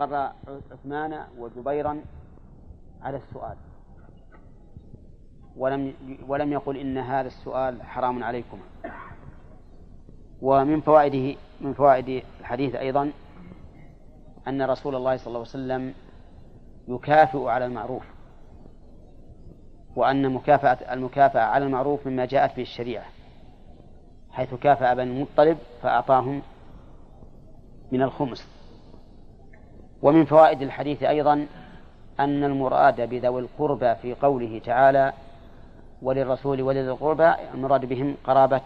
أقر عثمان وجبيرا على السؤال. ولم ولم يقل إن هذا السؤال حرام عليكم. ومن فوائده من فوائد الحديث أيضا أن رسول الله صلى الله عليه وسلم يكافئ على المعروف وأن مكافأة المكافأة على المعروف مما جاءت به الشريعة حيث كافأ بني المطلب فأعطاهم من الخمس. ومن فوائد الحديث أيضا أن المراد بذوي القربى في قوله تعالى وللرسول ولذي القربى المراد بهم قرابة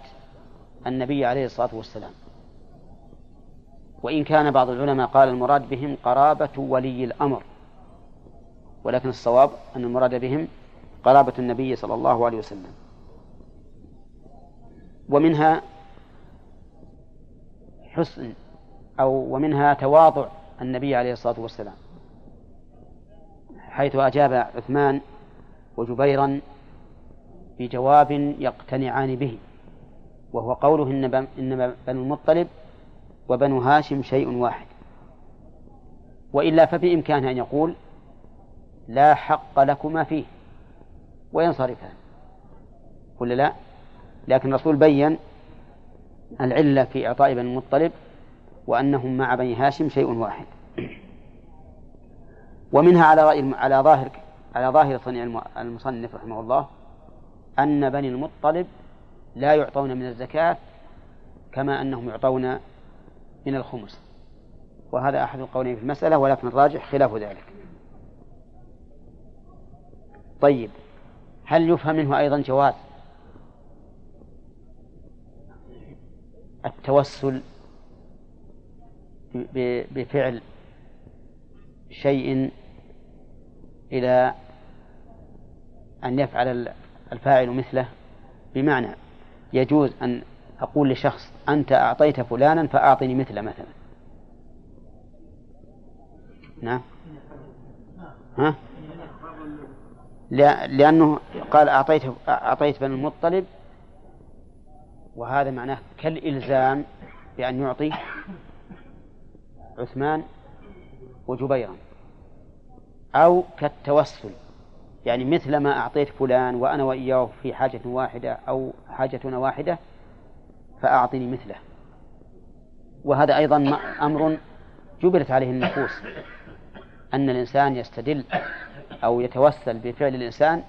النبي عليه الصلاة والسلام. وإن كان بعض العلماء قال المراد بهم قرابة ولي الأمر ولكن الصواب أن المراد بهم قرابة النبي صلى الله عليه وسلم. ومنها حسن أو ومنها تواضع النبي عليه الصلاة والسلام حيث أجاب عثمان وجبيرا بجواب يقتنعان به وهو قوله إن إن بنو المطلب وبنو هاشم شيء واحد. وإلا فبإمكانه أن يقول لا حق لكما فيه وينصرفان. ولا لا؟ لكن الرسول بين العلة في إعطاء بني المطلب وأنهم مع بني هاشم شيء واحد. ومنها على رأي على ظاهر على ظاهر صنيع المصنف رحمه الله أن بني المطلب لا يعطون من الزكاة كما أنهم يعطون من الخمس. وهذا أحد القولين في المسألة ولكن الراجح خلاف ذلك. طيب هل يفهم منه أيضا جواز التوسل بفعل شيء إلى أن يفعل الفاعل مثله بمعنى يجوز أن أقول لشخص أنت أعطيت فلانا فأعطني مثله مثلا نعم ها؟ لأنه قال أعطيت أعطيت بن المطلب وهذا معناه كالإلزام بأن يعطي عثمان وجبيرا. أو كالتوسل يعني مثل ما أعطيت فلان وأنا وإياه في حاجة واحدة أو حاجتنا واحدة فأعطني مثله. وهذا أيضا أمر جبلت عليه النفوس أن الإنسان يستدل أو يتوسل بفعل الإنسان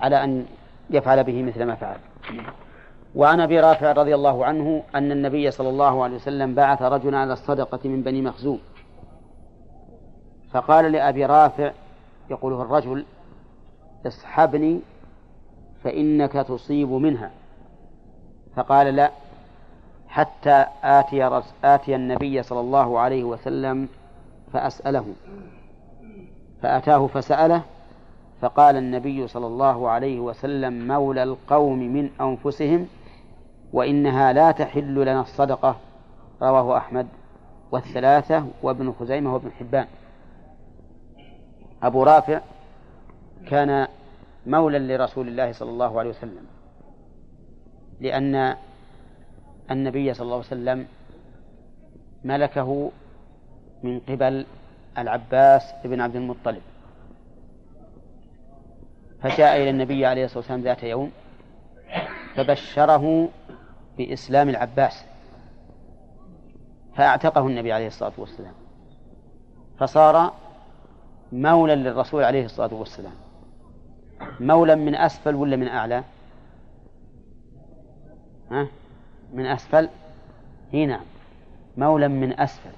على أن يفعل به مثل ما فعل. وعن أبي رافع رضي الله عنه أن النبي صلى الله عليه وسلم بعث رجلا على الصدقة من بني مخزوم. فقال لأبي رافع يقوله الرجل اصحبني فإنك تصيب منها. فقال لا حتى آتي, آتي النبي صلى الله عليه وسلم فأسأله. فأتاه فسأله فقال النبي صلى الله عليه وسلم مولى القوم من أنفسهم وإنها لا تحل لنا الصدقة رواه أحمد. والثلاثة وابن خزيمة وابن حبان. أبو رافع كان مولى لرسول الله صلى الله عليه وسلم لأن النبي صلى الله عليه وسلم ملكه من قبل العباس بن عبد المطلب. فجاء إلى النبي عليه الصلاة والسلام ذات يوم فبشره بإسلام العباس فأعتقه النبي عليه الصلاة والسلام فصار مولا للرسول عليه الصلاة والسلام. مولا من أسفل ولا من أعلى؟ ها؟ من أسفل؟ هنا مولا من أسفل.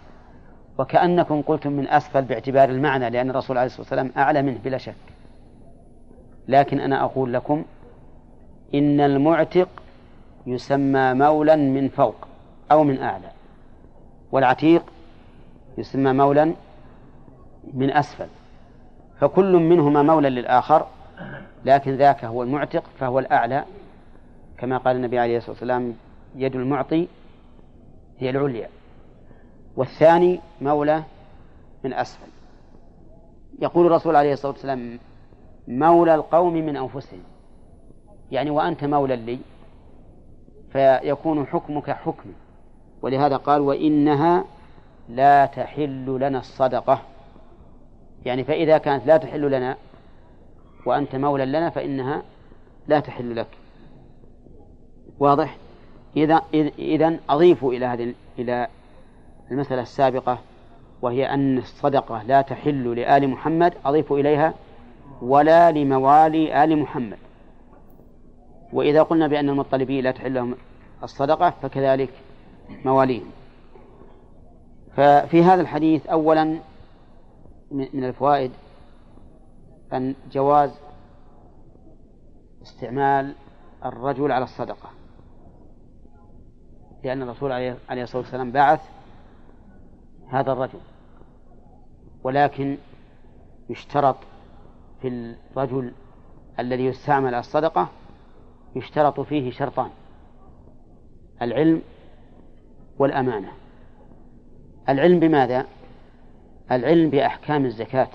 وكأنكم قلتم من أسفل باعتبار المعنى لأن الرسول عليه الصلاة والسلام أعلى منه بلا شك. لكن أنا أقول لكم إن المعتق يسمى مولا من فوق أو من أعلى. والعتيق يسمى مولا من أسفل. فكل منهما مولى للآخر لكن ذاك هو المعتق فهو الأعلى. كما قال النبي عليه الصلاة والسلام يد المعطي هي العليا. والثاني مولى من أسفل. يقول الرسول عليه الصلاة والسلام مولى القوم من أنفسهم. يعني وأنت مولى لي فيكون حكمك حكمي ولهذا قال وإنها لا تحل لنا الصدقة. يعني فإذا كانت لا تحل لنا وأنت مولى لنا فإنها لا تحل لك. واضح؟ إذا إذا أضيف إلى هذه إلى المسألة السابقة وهي أن الصدقة لا تحل لآل محمد. أضيف إليها ولا لموالي آل محمد. وإذا قلنا بأن المطلبين لا تحل لهم الصدقة فكذلك مواليهم ففي هذا الحديث أولا من الفوائد أن جواز استعمال الرجل على الصدقة. لأن الرسول عليه الصلاة والسلام بعث هذا الرجل ولكن يشترط في الرجل الذي يستعمل على الصدقة يشترط فيه شرطان. العلم والأمانة. العلم بماذا؟ العلم بأحكام الزكاة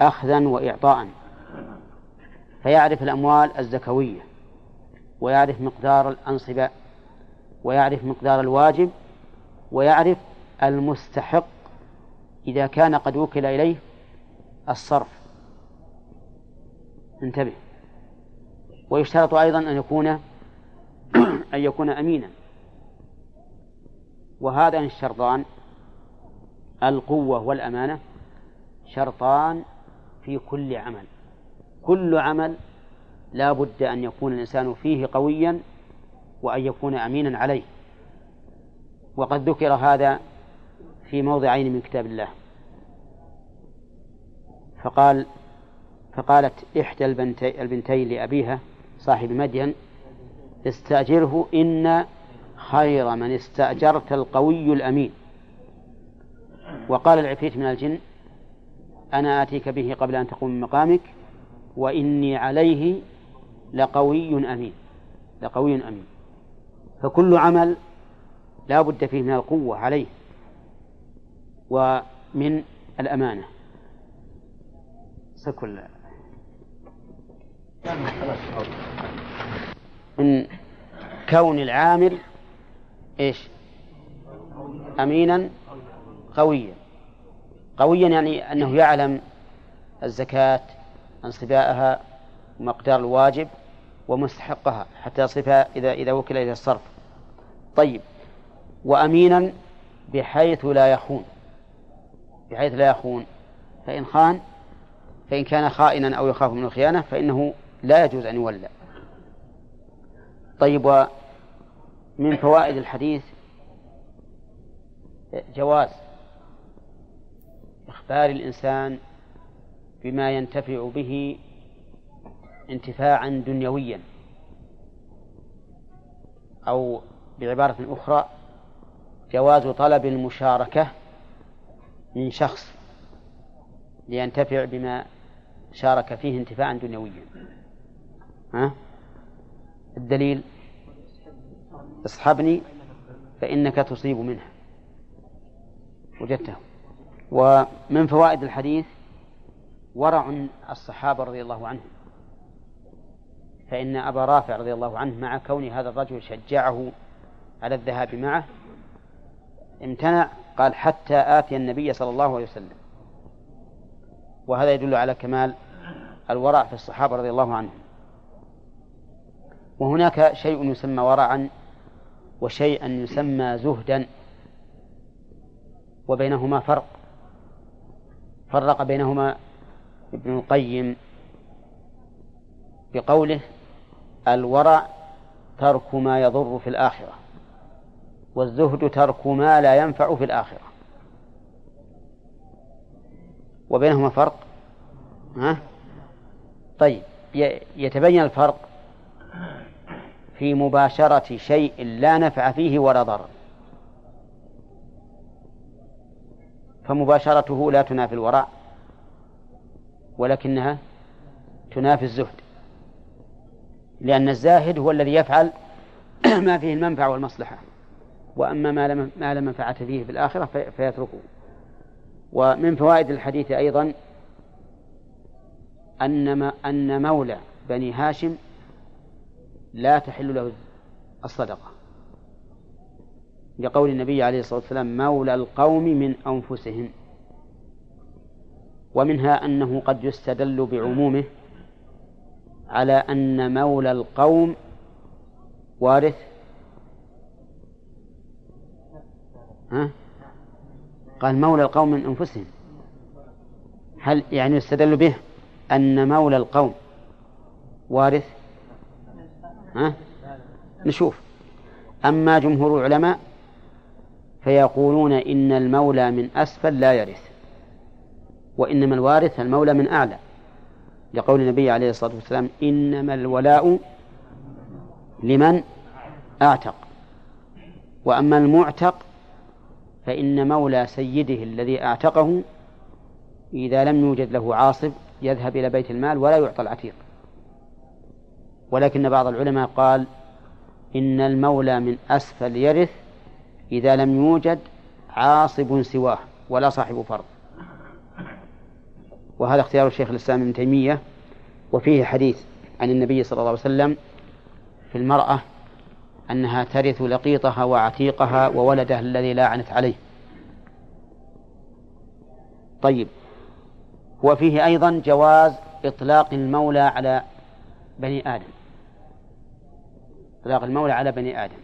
أخذا وإعطاء. فيعرف الأموال الزكوية ويعرف مقدار الأنصبة ويعرف مقدار الواجب ويعرف المستحق إذا كان قد وكل إليه الصرف. انتبه. ويشترط أيضا أن يكون أن يكون أمينا. وهذان الشرطان القوة والأمانة شرطان في كل عمل. كل عمل لا بد أن يكون الإنسان فيه قويا وأن يكون أمينا عليه. وقد ذكر هذا في موضعين من كتاب الله. فقال فقالت إحدى البنتي البنتين لأبيها صاحب مدين استأجره إن خير من استأجرت القوي الأمين. وقال العفريت من الجن أنا آتيك به قبل أن تقوم من مقامك وإني عليه لقوي أمين لقوي أمين. فكل عمل لا بد فيه من القوة عليه ومن الأمانة. سكل من كون العامل إيش؟ أمينا قويا. قويا يعني أنه يعلم الزكاة انصباءها ومقدار الواجب ومستحقها حتى يصرفها إذا إذا وكل إلى الصرف. طيب وأمينا بحيث لا يخون. بحيث لا يخون. فإن خان فإن كان خائنا أو يخاف من الخيانة فإنه لا يجوز أن يولى. طيب ومن فوائد الحديث جواز إخبار الإنسان بما ينتفع به انتفاعا دنيويا أو بعبارة أخرى جواز طلب المشاركة من شخص لينتفع بما شارك فيه انتفاعا دنيويا. ها؟ الدليل اصحبني فإنك تصيب منها. وجدته. ومن فوائد الحديث ورع الصحابة رضي الله عنهم. فإن أبا رافع رضي الله عنه مع كون هذا الرجل شجعه على الذهاب معه امتنع قال حتى آتي النبي صلى الله عليه وسلم. وهذا يدل على كمال الورع في الصحابة رضي الله عنهم. وهناك شيء يسمى ورعا وشيئا يسمى زهدا وبينهما فرق فرق بينهما ابن القيم بقوله الورع ترك ما يضر في الآخرة والزهد ترك ما لا ينفع في الآخرة وبينهما فرق ها؟ طيب يتبين الفرق في مباشرة شيء لا نفع فيه ولا ضرر فمباشرته لا تنافي الورع ولكنها تنافي الزهد. لأن الزاهد هو الذي يفعل ما فيه المنفعة والمصلحة. وأما ما ما لا منفعة فيه في الآخرة فيتركه. ومن فوائد الحديث أيضا أن أن مولى بني هاشم لا تحل له الصدقة. لقول النبي عليه الصلاة والسلام مولى القوم من أنفسهم ومنها أنه قد يستدل بعمومه على أن مولى القوم وارث. ها؟ قال مولى القوم من أنفسهم هل يعني يستدل به أن مولى القوم وارث؟ ها؟ نشوف. أما جمهور العلماء فيقولون إن المولى من أسفل لا يرث وإنما الوارث المولى من أعلى. لقول النبي عليه الصلاة والسلام إنما الولاء لمن أعتق. وأما المعتق فإن مولى سيده الذي أعتقه إذا لم يوجد له عاصب يذهب إلى بيت المال ولا يعطى العتيق. ولكن بعض العلماء قال إن المولى من أسفل يرث إذا لم يوجد عاصب سواه ولا صاحب فرض. وهذا اختيار الشيخ الإسلام ابن تيمية. وفيه حديث عن النبي صلى الله عليه وسلم في المرأة أنها ترث لقيطها وعتيقها وولدها الذي لا عنت عليه. طيب. وفيه أيضا جواز إطلاق المولى على بني آدم. إطلاق المولى على بني آدم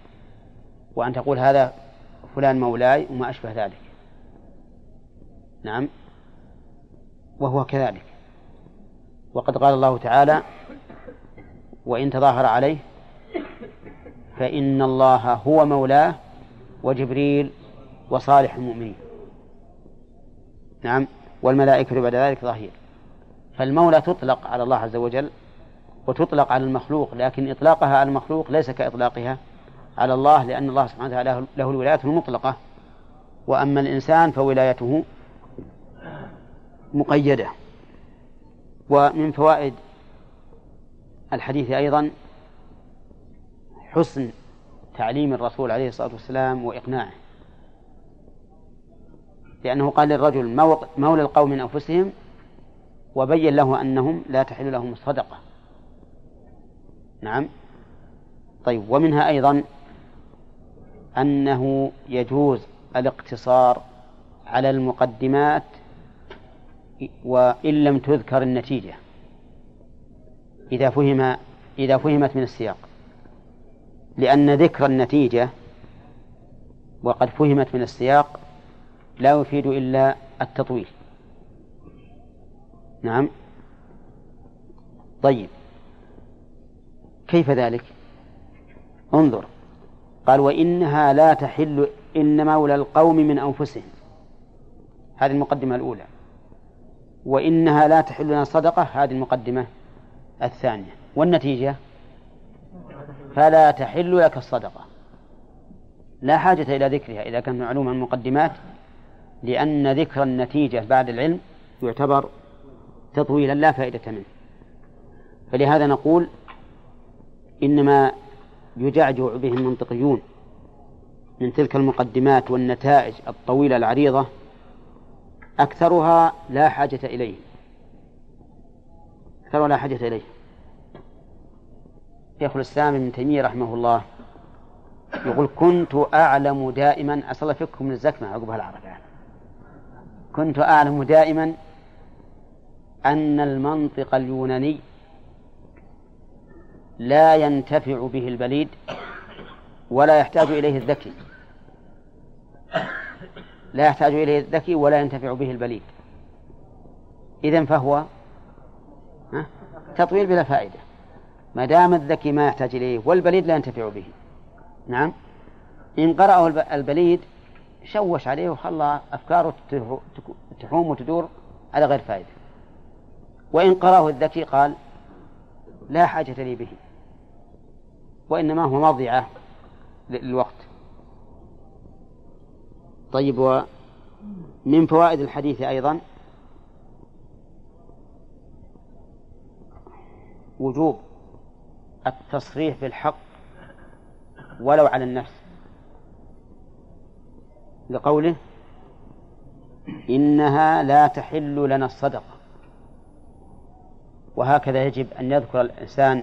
وأن تقول هذا فلان مولاي وما أشبه ذلك. نعم. وهو كذلك. وقد قال الله تعالى وإن تظاهر عليه فإن الله هو مولاه وجبريل وصالح المؤمنين. نعم. والملائكة بعد ذلك ظهير. فالمولى تطلق على الله عز وجل وتطلق على المخلوق لكن إطلاقها على المخلوق ليس كإطلاقها على الله لأن الله سبحانه وتعالى له الولاية المطلقة. وأما الإنسان فولايته مقيدة. ومن فوائد الحديث أيضا حسن تعليم الرسول عليه الصلاة والسلام وإقناعه. لأنه قال للرجل مولى القوم من أنفسهم وبين له أنهم لا تحل لهم الصدقة. نعم. طيب ومنها أيضا أنه يجوز الاقتصار على المقدمات وإن لم تذكر النتيجة إذا فهم إذا فهمت من السياق. لأن ذكر النتيجة وقد فهمت من السياق لا يفيد إلا التطويل. نعم. طيب. كيف ذلك؟ انظر. قال وإنها لا تحل إن مولى القوم من أنفسهم. هذه المقدمة الأولى. وإنها لا تحل لنا صدقة هذه المقدمة الثانية. والنتيجة؟ فلا تحل لك الصدقة. لا حاجة إلى ذكرها إذا كانت معلومة المقدمات لأن ذكر النتيجة بعد العلم يعتبر تطويلا لا فائدة منه. فلهذا نقول إنما يجعجع به المنطقيون من تلك المقدمات والنتائج الطويلة العريضة أكثرها لا حاجة إليه أكثرها لا حاجة إليه شيخ الإسلام ابن تيمية رحمه الله يقول كنت أعلم دائما أصل فيكم من الزكمة عقبها العرب يعني. كنت أعلم دائما أن المنطق اليوناني لا ينتفع به البليد ولا يحتاج إليه الذكي. لا يحتاج إليه الذكي ولا ينتفع به البليد. إذا فهو تطويل بلا فائدة. ما دام الذكي ما يحتاج إليه والبليد لا ينتفع به. نعم. إن قرأه البليد شوش عليه وخلى أفكاره تحوم وتدور على غير فائدة. وإن قرأه الذكي قال لا حاجة لي به. وإنما هو مضيعة للوقت. طيب ومن فوائد الحديث أيضا؟ وجوب التصريح بالحق ولو على النفس. لقوله إنها لا تحل لنا الصدقة. وهكذا يجب أن يذكر الإنسان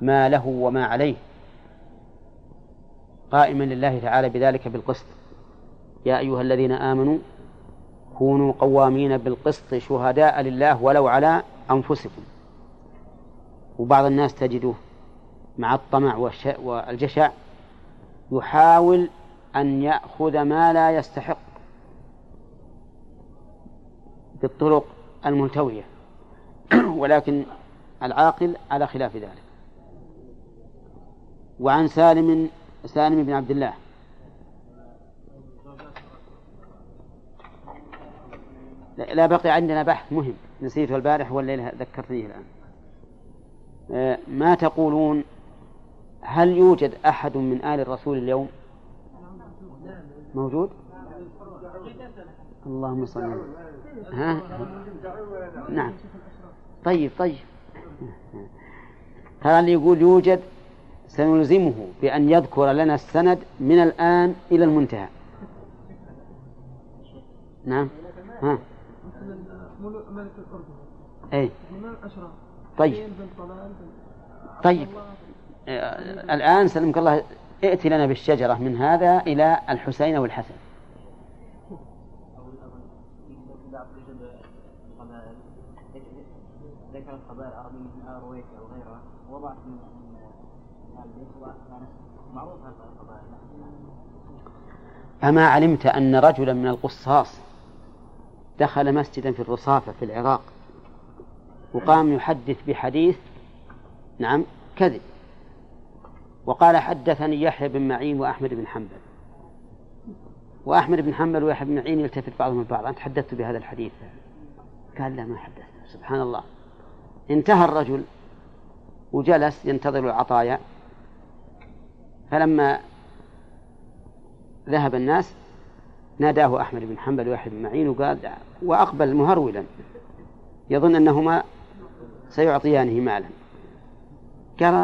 ما له وما عليه. قائما لله تعالى بذلك بالقسط. يا أيها الذين آمنوا كونوا قوامين بالقسط شهداء لله ولو على أنفسكم. وبعض الناس تجده مع الطمع والجشع يحاول أن يأخذ ما لا يستحق بالطرق الملتوية ولكن العاقل على خلاف ذلك. وعن سالم سالم بن عبد الله. لا بقي عندنا بحث مهم نسيته البارح والليلة ذكرتني الآن. آه، ما تقولون هل يوجد أحد من آل الرسول اليوم؟ موجود؟ اللهم صل ها؟ نعم. طيب طيب. هذا يقول يوجد سنلزمه بأن يذكر لنا السند من الآن إلى المنتهى. نعم. ها. ملك الأردن أي طيب. طيب. الآن سلمك الله ائت لنا بالشجرة من هذا إلى الحسين والحسن. ذكر القبائل العربية من رويك أو غيرها وضعت من أما علمت أن رجلا من القصاص دخل مسجدا في الرصافة في العراق وقام يحدث بحديث نعم كذب. وقال حدثني يحيى بن معين وأحمد بن حنبل. وأحمد بن حنبل ويحيى بن معين يلتفت بعضهم البعض. أنت حدثت بهذا الحديث؟ قال لا ما حدثت. سبحان الله. انتهى الرجل وجلس ينتظر العطايا. فلما ذهب الناس ناداه أحمد بن حنبل ويحيى بن معين وقال وأقبل مهرولا. يظن أنهما سيعطيانه مالا. قال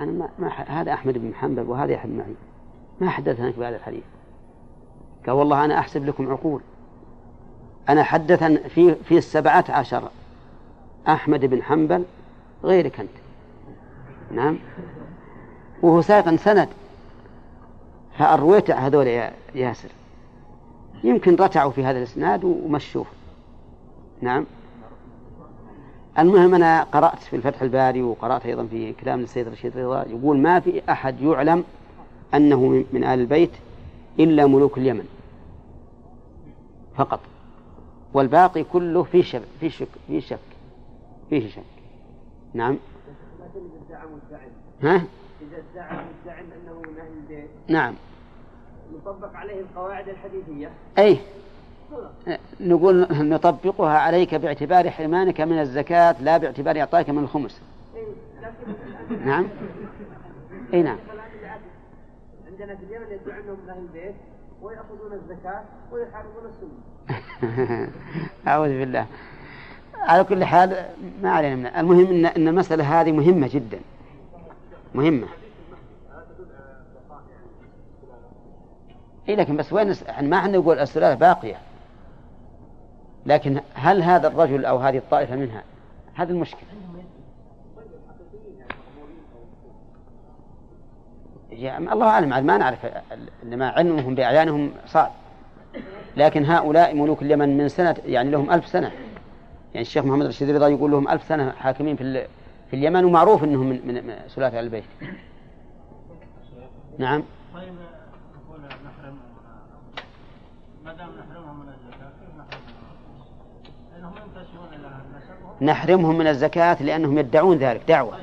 أنا ما, ما هذا أحمد بن حنبل وهذا يحيى بن معين ما حدثناك بهذا الحديث. قال والله أنا أحسب لكم عقول. أنا حدث في في السبعة عشر. أحمد بن حنبل غيرك أنت. نعم. وهو ساق سند. فأرويت هذول يا ياسر. يمكن رتعوا في هذا الإسناد ومشوه. نعم. المهم أنا قرأت في الفتح الباري وقرأت أيضا في كلام السيد رشيد رضا يقول ما في أحد يعلم أنه من آل البيت إلا ملوك اليمن. فقط. والباقي كله في شك في شك في شك فيه شك. نعم. ها؟ إذا ادعى مدعم أنه من أهل البيت. نعم. نطبق عليه القواعد الحديثية. أي. نقول نطبقها عليك باعتبار حرمانك من الزكاة لا باعتبار إعطائك من الخمس. نعم. أي نعم. عندنا في اليمن يدعون أنهم من أهل البيت ويأخذون الزكاة ويحاربون السنة. أعوذ بالله. على كل حال ما علينا من المهم إن, إن المسألة هذه مهمة جدا. مهمة. إيه لكن بس وين ما إحنا نقول السلالة باقية. لكن هل هذا الرجل أو هذه الطائفة منها هذه المشكلة؟ الله أعلم ما نعرف لما علمهم بأعيانهم صعب. لكن هؤلاء ملوك اليمن من سنة يعني لهم ألف سنة. يعني الشيخ محمد رشيد رضا يقول لهم ألف سنة حاكمين في في اليمن ومعروف أنهم من, من سلالة البيت. نعم. نحرمهم من الزكاة لأنهم يدعون ذلك دعوة.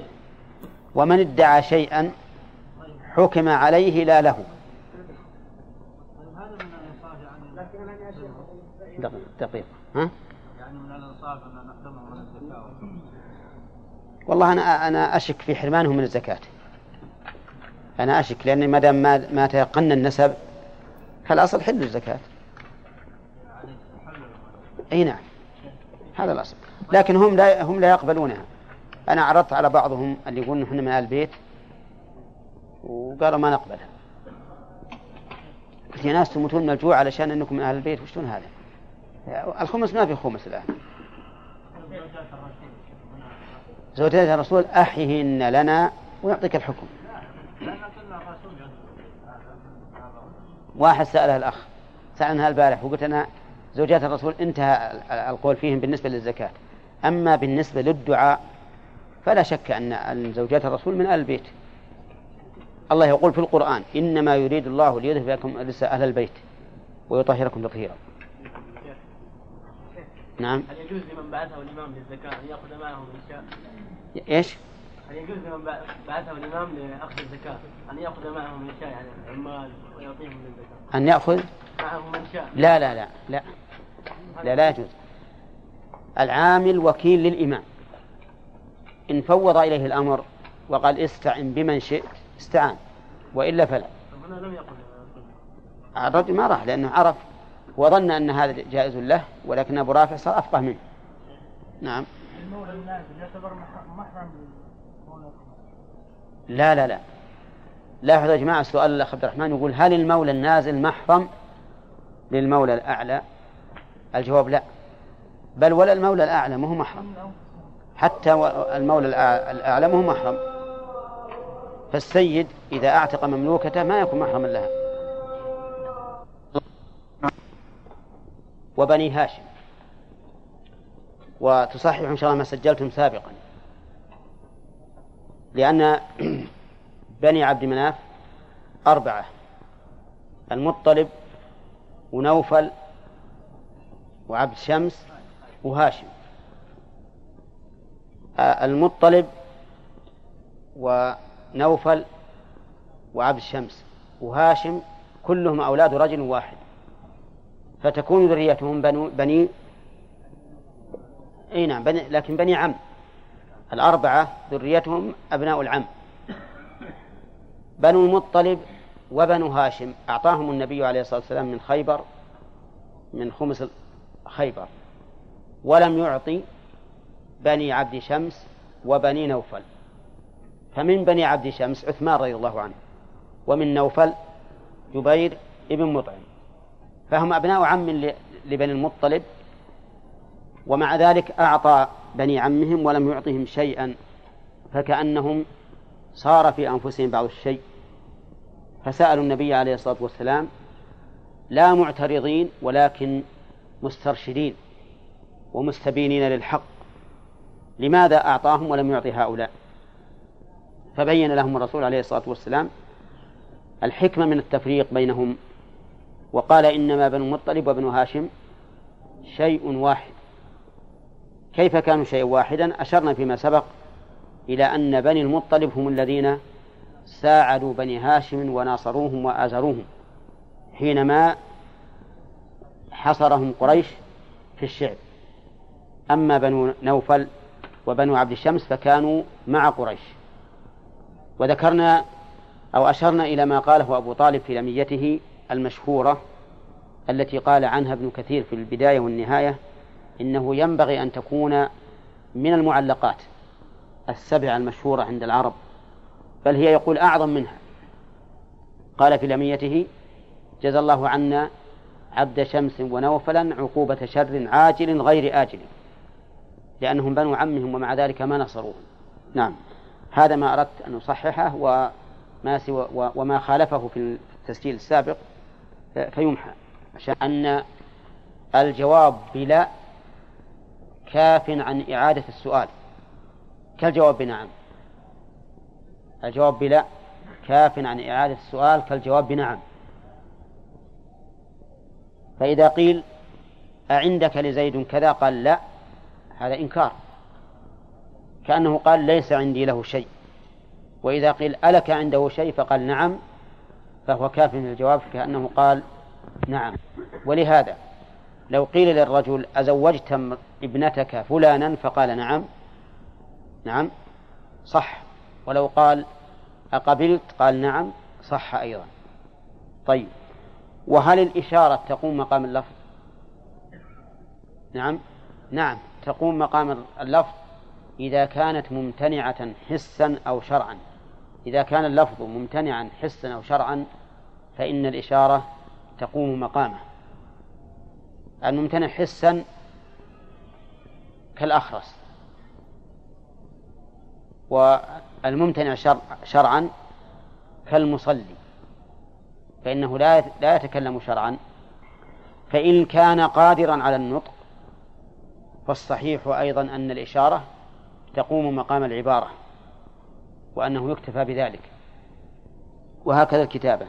ومن ادعى شيئا حكم عليه لا له. دقيقة ها؟ والله أنا أنا أشك في حرمانهم من الزكاة. أنا أشك لاني ما دام ما, ما تيقن النسب فالأصل حل الزكاة. أي نعم هذا الأصل. لكن هم لا هم لا يقبلونها أنا عرضت على بعضهم اللي يقولون إحنا من آل البيت وقالوا ما نقبلها قلت يا ناس تموتون من الجوع علشان إنكم من أهل البيت وشلون هذا؟ الخمس ما في خمس الآن. زوجات الرسول أحيهن لنا ويعطيك الحكم. واحد سألها الأخ سألناها البارح وقلت أنا زوجات الرسول انتهى القول فيهم بالنسبة للزكاة أما بالنسبة للدعاء فلا شك أن زوجات الرسول من أهل البيت الله يقول في القرآن إنما يريد الله ليذهب لكم أهل البيت ويطهركم تطهيرا نعم هل يجوز لمن بعثه الإمام للزكاة أن يأخذ معه من شاء؟ إيش؟ هل يجوز لمن بعثه الإمام لأخذ الزكاة أن يأخذ معه من شاء يعني عمال ويعطيهم من الزكاة؟ أن يأخذ؟ معه من شاء لا لا لا لا لا لا يجوز العامل وكيل للإمام. إن فوض إليه الأمر وقال استعن بمن شئت استعان وإلا فلا. الرجل ما راح لأنه عرف وظن أن هذا جائز له ولكن أبو رافع صار أفقه منه. نعم. لا لا لا. لاحظوا يا جماعة سؤال الأخ عبد الرحمن يقول هل المولى النازل محرم للمولى الأعلى؟ الجواب لا. بل ولا المولى الأعلى ما هو محرم. حتى المولى الأعلى ما هو محرم. فالسيد إذا أعتق مملوكته ما يكون محرما لها. وبني هاشم. وتصحح إن شاء الله ما سجلتم سابقا. لأن بني عبد مناف أربعة. المطلب ونوفل وعبد شمس وهاشم. المطلب ونوفل وعبد الشمس. وهاشم كلهم أولاد رجل واحد. فتكون ذريتهم بنو بني إي نعم بني لكن بني عم. الأربعة ذريتهم أبناء العم. بنو المطلب وبنو هاشم. أعطاهم النبي عليه الصلاة والسلام من خيبر من خمس خيبر. ولم يعطي بني عبد شمس وبني نوفل. فمن بني عبد شمس عثمان رضي الله عنه ومن نوفل جبير ابن مطعم. فهم أبناء عم لبني المطلب ومع ذلك أعطى بني عمهم ولم يعطهم شيئا فكأنهم صار في أنفسهم بعض الشيء. فسألوا النبي عليه الصلاة والسلام لا معترضين ولكن مسترشدين. ومستبينين للحق لماذا أعطاهم ولم يعطي هؤلاء؟ فبين لهم الرسول عليه الصلاة والسلام الحكمة من التفريق بينهم وقال إنما بنو المطلب وبنو هاشم شيء واحد. كيف كانوا شيئا واحدا؟ أشرنا فيما سبق إلى أن بني المطلب هم الذين ساعدوا بني هاشم وناصروهم وآزروهم حينما حصرهم قريش في الشعب. أما بنو نوفل وبنو عبد الشمس فكانوا مع قريش. وذكرنا أو أشرنا إلى ما قاله أبو طالب في لميته المشهورة التي قال عنها ابن كثير في البداية والنهاية إنه ينبغي أن تكون من المعلقات السبع المشهورة عند العرب بل هي يقول أعظم منها. قال في لميته جزى الله عنا عبد شمس ونوفلا عقوبة شر عاجل غير آجل. لأنهم بنو عمهم ومع ذلك ما نصروهم. نعم. هذا ما أردت أن أصححه وما سوى وما خالفه في التسجيل السابق فيمحى. عشان أن الجواب بلا كاف عن إعادة السؤال. كالجواب بنعم. الجواب بلا كاف عن إعادة السؤال كالجواب بنعم. فإذا قيل أعندك لزيد كذا؟ قال لا. هذا إنكار. كأنه قال ليس عندي له شيء. وإذا قيل ألك عنده شيء فقال نعم فهو كاف في الجواب كأنه قال نعم. ولهذا لو قيل للرجل أزوجت ابنتك فلانا فقال نعم نعم صح. ولو قال أقبلت قال نعم صح أيضا. طيب وهل الإشارة تقوم مقام اللفظ؟ نعم نعم. تقوم مقام اللفظ إذا كانت ممتنعة حسا أو شرعا. إذا كان اللفظ ممتنعا حسا أو شرعا فإن الإشارة تقوم مقامه. الممتنع حسا كالأخرس. والممتنع شرع شرعا كالمصلي. فإنه لا لا يتكلم شرعا. فإن كان قادرا على النطق فالصحيح أيضا أن الإشارة تقوم مقام العبارة وأنه يكتفى بذلك وهكذا الكتابة.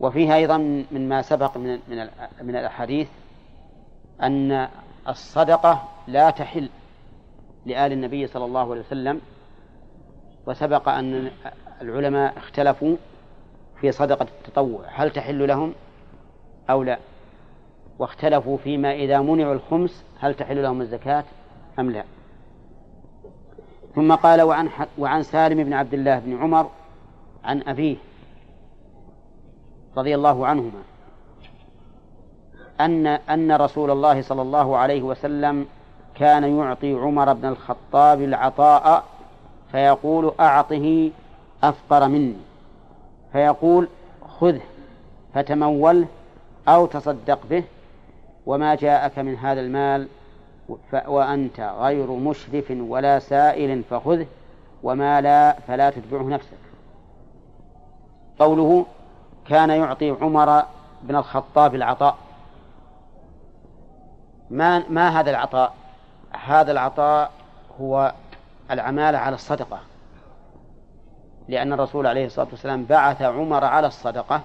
وفيها أيضا من ما سبق من من من الأحاديث أن الصدقة لا تحل لآل النبي صلى الله عليه وسلم وسبق أن العلماء اختلفوا في صدقة التطوع هل تحل لهم أو لا؟ واختلفوا فيما إذا منعوا الخمس هل تحل لهم الزكاة أم لا. ثم قال وعن, وعن سالم بن عبد الله بن عمر عن أبيه رضي الله عنهما أن أن رسول الله صلى الله عليه وسلم كان يعطي عمر بن الخطاب العطاء فيقول أعطه أفقر مني. فيقول خذه فتموله أو تصدق به وما جاءك من هذا المال وأنت غير مشرف ولا سائل فخذه وما لا فلا تتبعه نفسك. قوله كان يعطي عمر بن الخطاب العطاء. ما ما هذا العطاء؟ هذا العطاء هو العمالة على الصدقة. لأن الرسول عليه الصلاة والسلام بعث عمر على الصدقة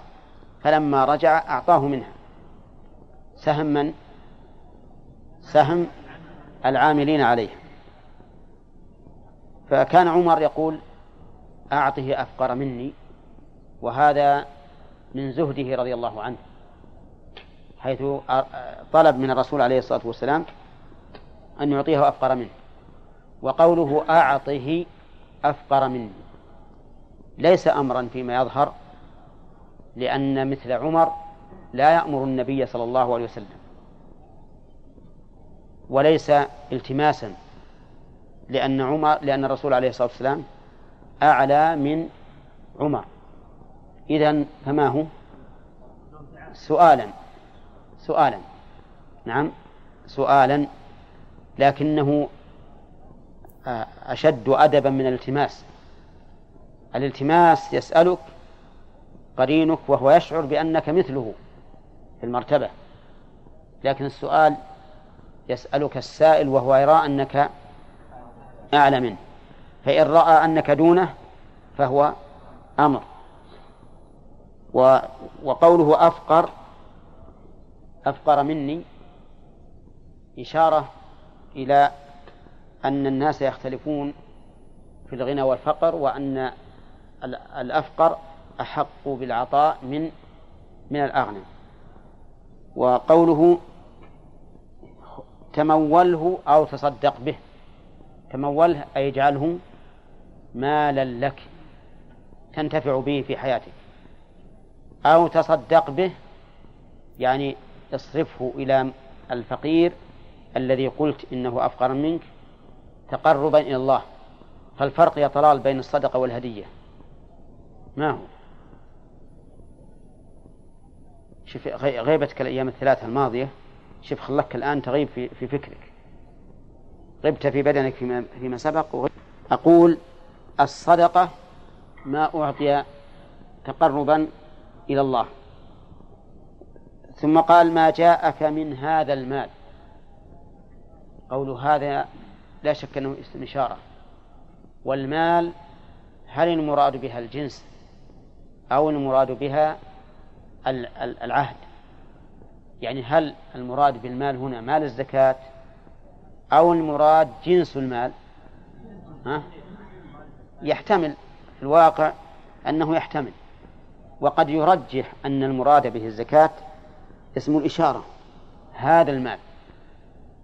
فلما رجع أعطاه منها. سهم من؟ سهم العاملين عليه فكان عمر يقول أعطه أفقر مني وهذا من زهده رضي الله عنه حيث طلب من الرسول عليه الصلاة والسلام أن يعطيه أفقر منه وقوله أعطه أفقر مني ليس أمرا فيما يظهر لأن مثل عمر لا يأمر النبي صلى الله عليه وسلم. وليس التماسا لأن عمر لأن الرسول عليه الصلاة والسلام أعلى من عمر. إذا فما هو؟ سؤالا سؤالا. نعم سؤالا. لكنه أشد أدبا من الالتماس. الالتماس يسألك قرينك وهو يشعر بأنك مثله. في المرتبة. لكن السؤال يسألك السائل وهو يرى أنك أعلى منه. فإن رأى أنك دونه فهو أمر. وقوله أفقر أفقر مني إشارة إلى أن الناس يختلفون في الغنى والفقر وأن الأفقر أحق بالعطاء من من الأغنى. وقوله تموله أو تصدق به. تموله أي اجعله مالا لك تنتفع به في حياتك. أو تصدق به يعني اصرفه إلى الفقير الذي قلت إنه أفقر منك تقربا إلى الله. فالفرق يا طلال بين الصدقة والهدية. ما هو؟ شوف غيبتك الأيام الثلاثة الماضية شوف خلك الآن تغيب في, في فكرك. غبت في بدنك فيما, فيما سبق أقول الصدقة ما أعطي تقربا إلى الله. ثم قال ما جاءك من هذا المال. قول هذا لا شك أنه اسم والمال هل المراد بها الجنس أو المراد بها العهد. يعني هل المراد بالمال هنا مال الزكاة أو المراد جنس المال؟ ها؟ يحتمل. في الواقع أنه يحتمل. وقد يرجح أن المراد به الزكاة اسم الإشارة هذا المال.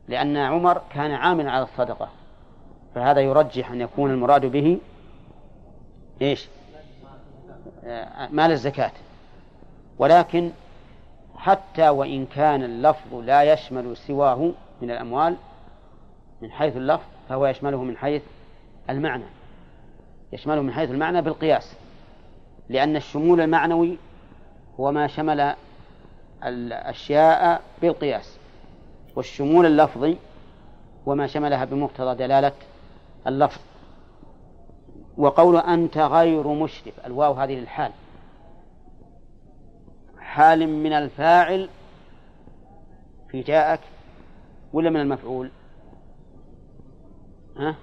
لأن عمر كان عاملا على الصدقة. فهذا يرجح أن يكون المراد به إيش؟ مال الزكاة. ولكن حتى وإن كان اللفظ لا يشمل سواه من الأموال من حيث اللفظ فهو يشمله من حيث المعنى. يشمله من حيث المعنى بالقياس لأن الشمول المعنوي هو ما شمل الأشياء بالقياس والشمول اللفظي وما شملها بمقتضى دلالة اللفظ. وقول أنت غير مشرف الواو هذه للحال. حال من الفاعل في جاءك ولا من المفعول؟ ها؟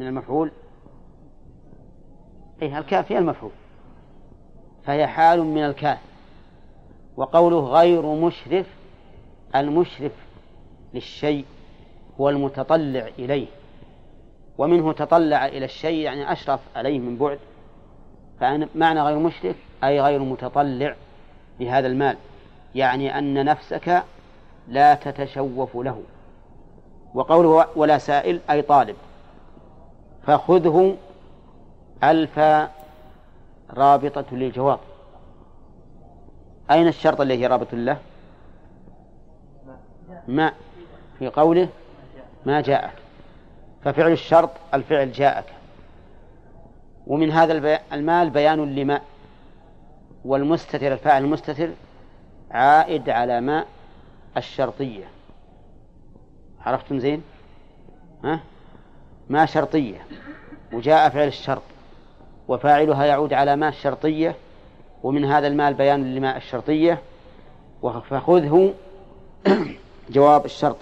من المفعول؟ أي الكاف هي المفعول. فهي حال من الكاف. وقوله غير مشرف المشرف للشيء هو المتطلع إليه. ومنه تطلع إلى الشيء يعني أشرف عليه من بعد. فمعنى غير مشرف أي غير متطلع لهذا المال. يعني أن نفسك لا تتشوف له. وقوله ولا سائل أي طالب. فخذه ألف رابطة للجواب. أين الشرط الذي رابط له؟ ما في قوله ما جاءك. ففعل الشرط الفعل جاءك. ومن هذا المال بيان لما؟ والمستتر الفاعل المستتر عائد على ما الشرطية. عرفتم زين؟ ها؟ ما شرطية. وجاء فعل الشرط. وفاعلها يعود على ما الشرطية. ومن هذا المال بيان لما الشرطية. فخذه جواب الشرط.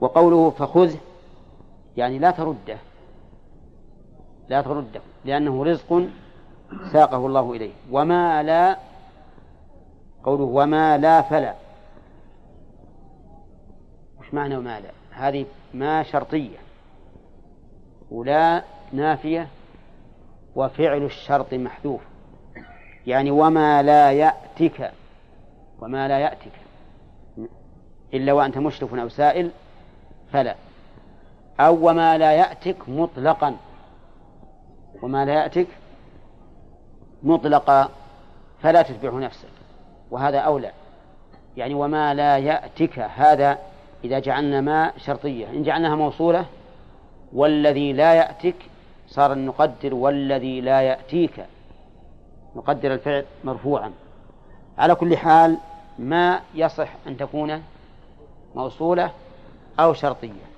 وقوله فخذ يعني لا ترده لا ترده لأنه رزق ساقه الله إليه. وما لا قوله وما لا فلا. وش معنى وما لا؟ هذه ما شرطية. ولا نافية وفعل الشرط محذوف. يعني وما لا يأتك وما لا يأتك. إلا وأنت مشرف أو سائل فلا. أو وما لا يأتك مطلقا. وما لا يأتك مطلقا فلا تتبعه نفسك وهذا أولى. يعني وما لا يأتك هذا إذا جعلنا ما شرطية. إن جعلناها موصولة والذي لا يأتك صار نقدر والذي لا يأتيك. نقدر الفعل مرفوعا. على كل حال ما يصح أن تكون موصولة أو شرطية.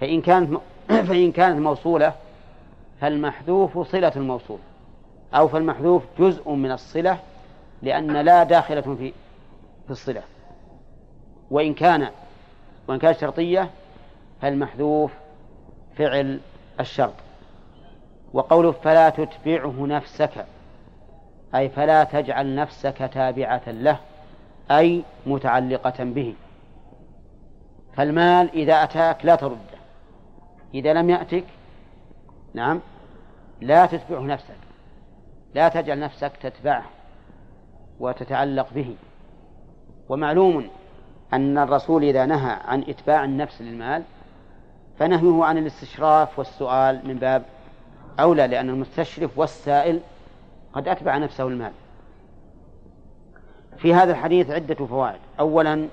فإن كانت فإن كانت موصولة فالمحذوف صلة الموصول أو فالمحذوف جزء من الصلة لأن لا داخلة في في الصلة. وإن كان وإن كانت شرطية فالمحذوف فعل الشرط. وقوله فلا تتبعه نفسك أي فلا تجعل نفسك تابعة له أي متعلقة به. فالمال إذا أتاك لا ترده. إذا لم يأتك نعم لا تتبعه نفسك. لا تجعل نفسك تتبعه وتتعلق به. ومعلوم أن الرسول إذا نهى عن إتباع النفس للمال فنهيه عن الاستشراف والسؤال من باب أولى لأن المستشرف والسائل قد أتبع نفسه المال. في هذا الحديث عدة فوائد. أولا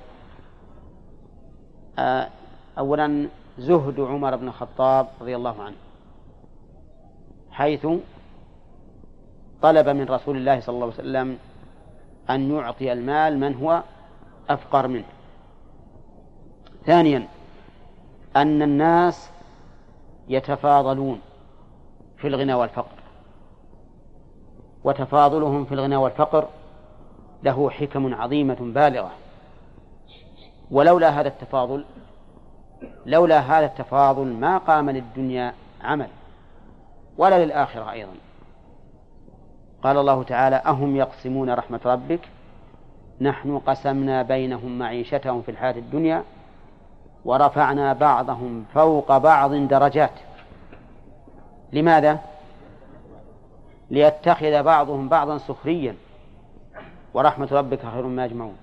آه، أولا زهد عمر بن الخطاب رضي الله عنه. حيث طلب من رسول الله صلى الله عليه وسلم أن يعطي المال من هو أفقر منه. ثانيا أن الناس يتفاضلون في الغنى والفقر. وتفاضلهم في الغنى والفقر له حكم عظيمة بالغة. ولولا هذا التفاضل لولا هذا التفاضل ما قام للدنيا عمل. ولا للآخرة أيضا. قال الله تعالى أهم يقسمون رحمة ربك؟ نحن قسمنا بينهم معيشتهم في الحياة الدنيا ورفعنا بعضهم فوق بعض درجات. لماذا؟ ليتخذ بعضهم بعضا سخريا. ورحمة ربك خير ما يجمعون.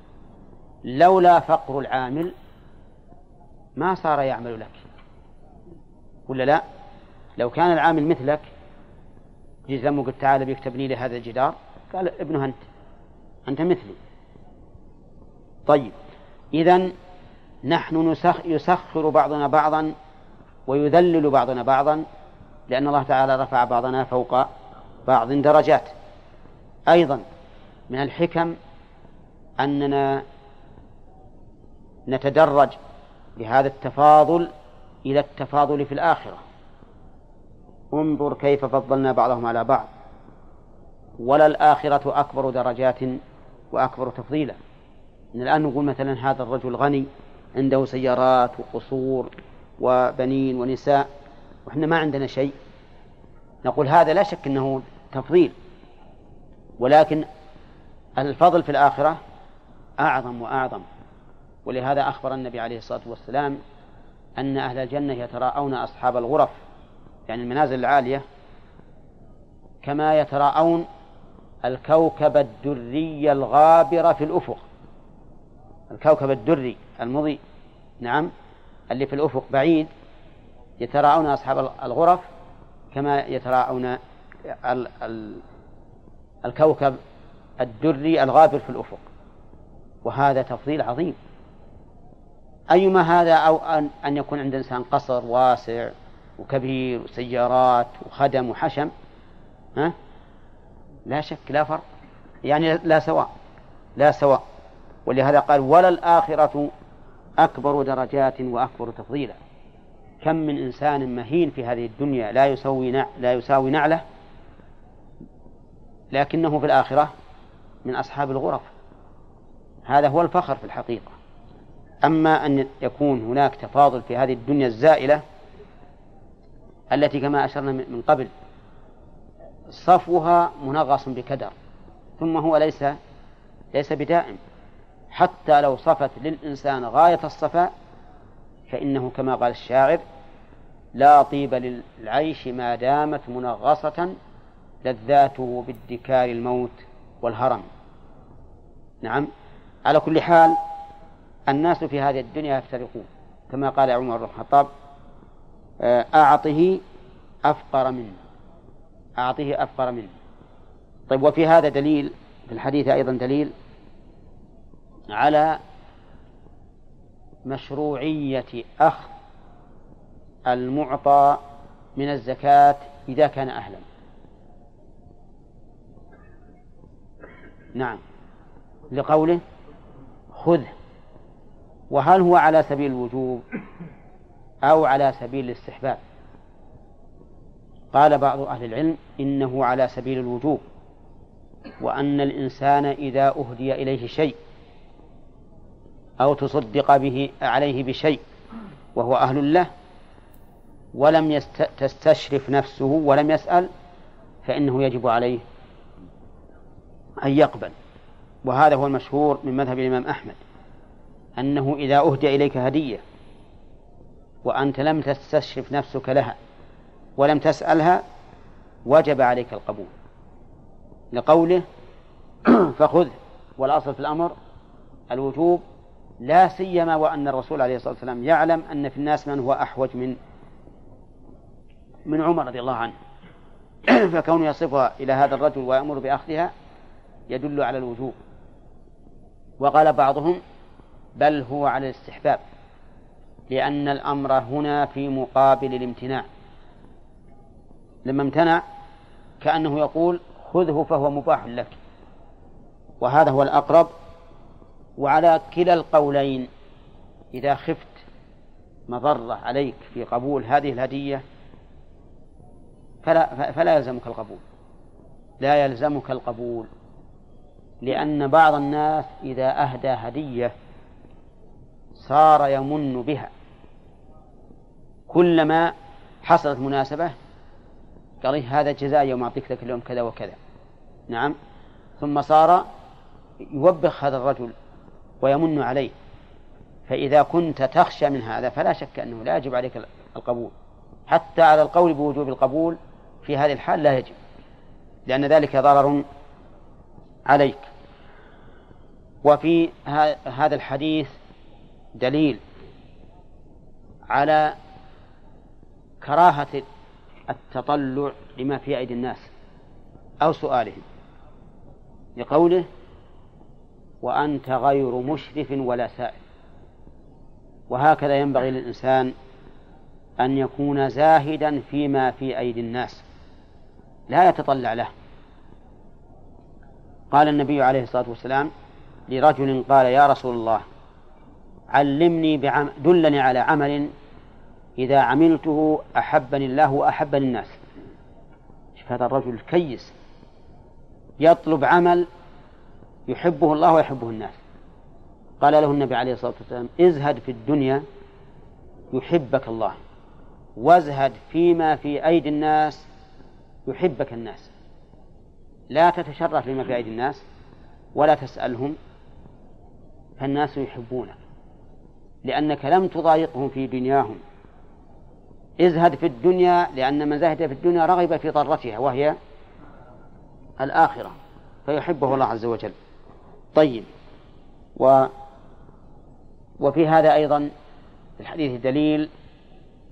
لولا فقر العامل ما صار يعمل لك. ولا لا؟ لو كان العامل مثلك جيت لما قلت تعال بيكتبني لي هذا الجدار قال ابنه أنت أنت مثلي. طيب إذا نحن نسخ يسخر بعضنا بعضا ويذلل بعضنا بعضا لأن الله تعالى رفع بعضنا فوق بعض درجات. أيضا من الحكم أننا نتدرج بهذا التفاضل إلى التفاضل في الآخرة. انظر كيف فضلنا بعضهم على بعض. ولا الآخرة أكبر درجات وأكبر تفضيلا. الآن نقول مثلا هذا الرجل غني عنده سيارات وقصور وبنين ونساء وإحنا ما عندنا شيء. نقول هذا لا شك أنه تفضيل. ولكن الفضل في الآخرة أعظم وأعظم. ولهذا أخبر النبي عليه الصلاة والسلام أن أهل الجنة يتراءون أصحاب الغرف. يعني المنازل العالية كما يتراءون الكوكب الدري الغابر في الأفق. الكوكب الدري المضيء نعم اللي في الأفق بعيد يتراءون أصحاب الغرف كما يتراءون ال ال الكوكب الدري الغابر في الأفق. وهذا تفضيل عظيم. أيما هذا أو أن, أن يكون عند الإنسان قصر واسع وكبير وسيارات وخدم وحشم ها؟ لا شك لا فرق. يعني لا سواء لا سواء. ولهذا قال ولا الآخرة أكبر درجات وأكبر تفضيلا. كم من إنسان مهين في هذه الدنيا لا يسوي لا يساوي نعلة لكنه في الآخرة من أصحاب الغرف. هذا هو الفخر في الحقيقة. أما أن يكون هناك تفاضل في هذه الدنيا الزائلة التي كما أشرنا من قبل صفوها منغص بكدر ثم هو ليس ليس بدائم. حتى لو صفت للإنسان غاية الصفاء فإنه كما قال الشاعر لا طيب للعيش ما دامت منغصة لذاته بادكار الموت والهرم. نعم على كل حال الناس في هذه الدنيا يفترقون كما قال عمر بن الخطاب أعطه أفقر منه. أعطه أفقر منه. طيب وفي هذا دليل في الحديث أيضا دليل على مشروعية أخذ المعطى من الزكاة إذا كان أهلا. نعم. لقوله خذه. وهل هو على سبيل الوجوب؟ أو على سبيل الاستحباب. قال بعض أهل العلم إنه على سبيل الوجوب وأن الإنسان إذا أهدي إليه شيء أو تصدق به عليه بشيء وهو أهل له ولم تستشرف نفسه ولم يسأل فإنه يجب عليه أن يقبل. وهذا هو المشهور من مذهب الإمام أحمد أنه إذا أهدي إليك هدية وأنت لم تستشرف نفسك لها ولم تسألها وجب عليك القبول. لقوله فخذ والأصل في الأمر الوجوب لا سيما وأن الرسول عليه الصلاة والسلام يعلم أن في الناس من هو أحوج من من عمر رضي الله عنه. فكونه يصفها إلى هذا الرجل ويأمر بأخذها يدل على الوجوب. وقال بعضهم بل هو على الاستحباب. لأن الأمر هنا في مقابل الامتناع. لما امتنع كأنه يقول خذه فهو مباح لك. وهذا هو الأقرب. وعلى كلا القولين إذا خفت مضرة عليك في قبول هذه الهدية فلا فلا يلزمك القبول. لا يلزمك القبول. لأن بعض الناس إذا أهدى هدية صار يمن بها. كلما حصلت مناسبة قال إيه هذا جزاء يوم أعطيك ذاك اليوم كذا وكذا. نعم. ثم صار يوبخ هذا الرجل ويمن عليه. فإذا كنت تخشى من هذا فلا شك أنه لا يجب عليك القبول. حتى على القول بوجوب القبول في هذه الحال لا يجب. لأن ذلك ضرر عليك. وفي هذا الحديث دليل على كراهة التطلع لما في أيدي الناس أو سؤالهم لقوله وأنت غير مشرف ولا سائل. وهكذا ينبغي للإنسان أن يكون زاهدا فيما في أيدي الناس لا يتطلع له. قال النبي عليه الصلاة والسلام لرجل قال يا رسول الله علمني بعم دلني على عمل إذا عملته أحبني الله وأحبني الناس. شوف هذا الرجل الكيس يطلب عمل يحبه الله ويحبه الناس. قال له النبي عليه الصلاة والسلام ازهد في الدنيا يحبك الله وازهد فيما في أيدي الناس يحبك الناس. لا تتشرف لما في أيدي الناس ولا تسألهم فالناس يحبونك. لأنك لم تضايقهم في دنياهم. ازهد في الدنيا لأن من زهد في الدنيا رغب في ضرتها وهي الآخرة. فيحبه الله عز وجل. طيب. و وفي هذا أيضا الحديث دليل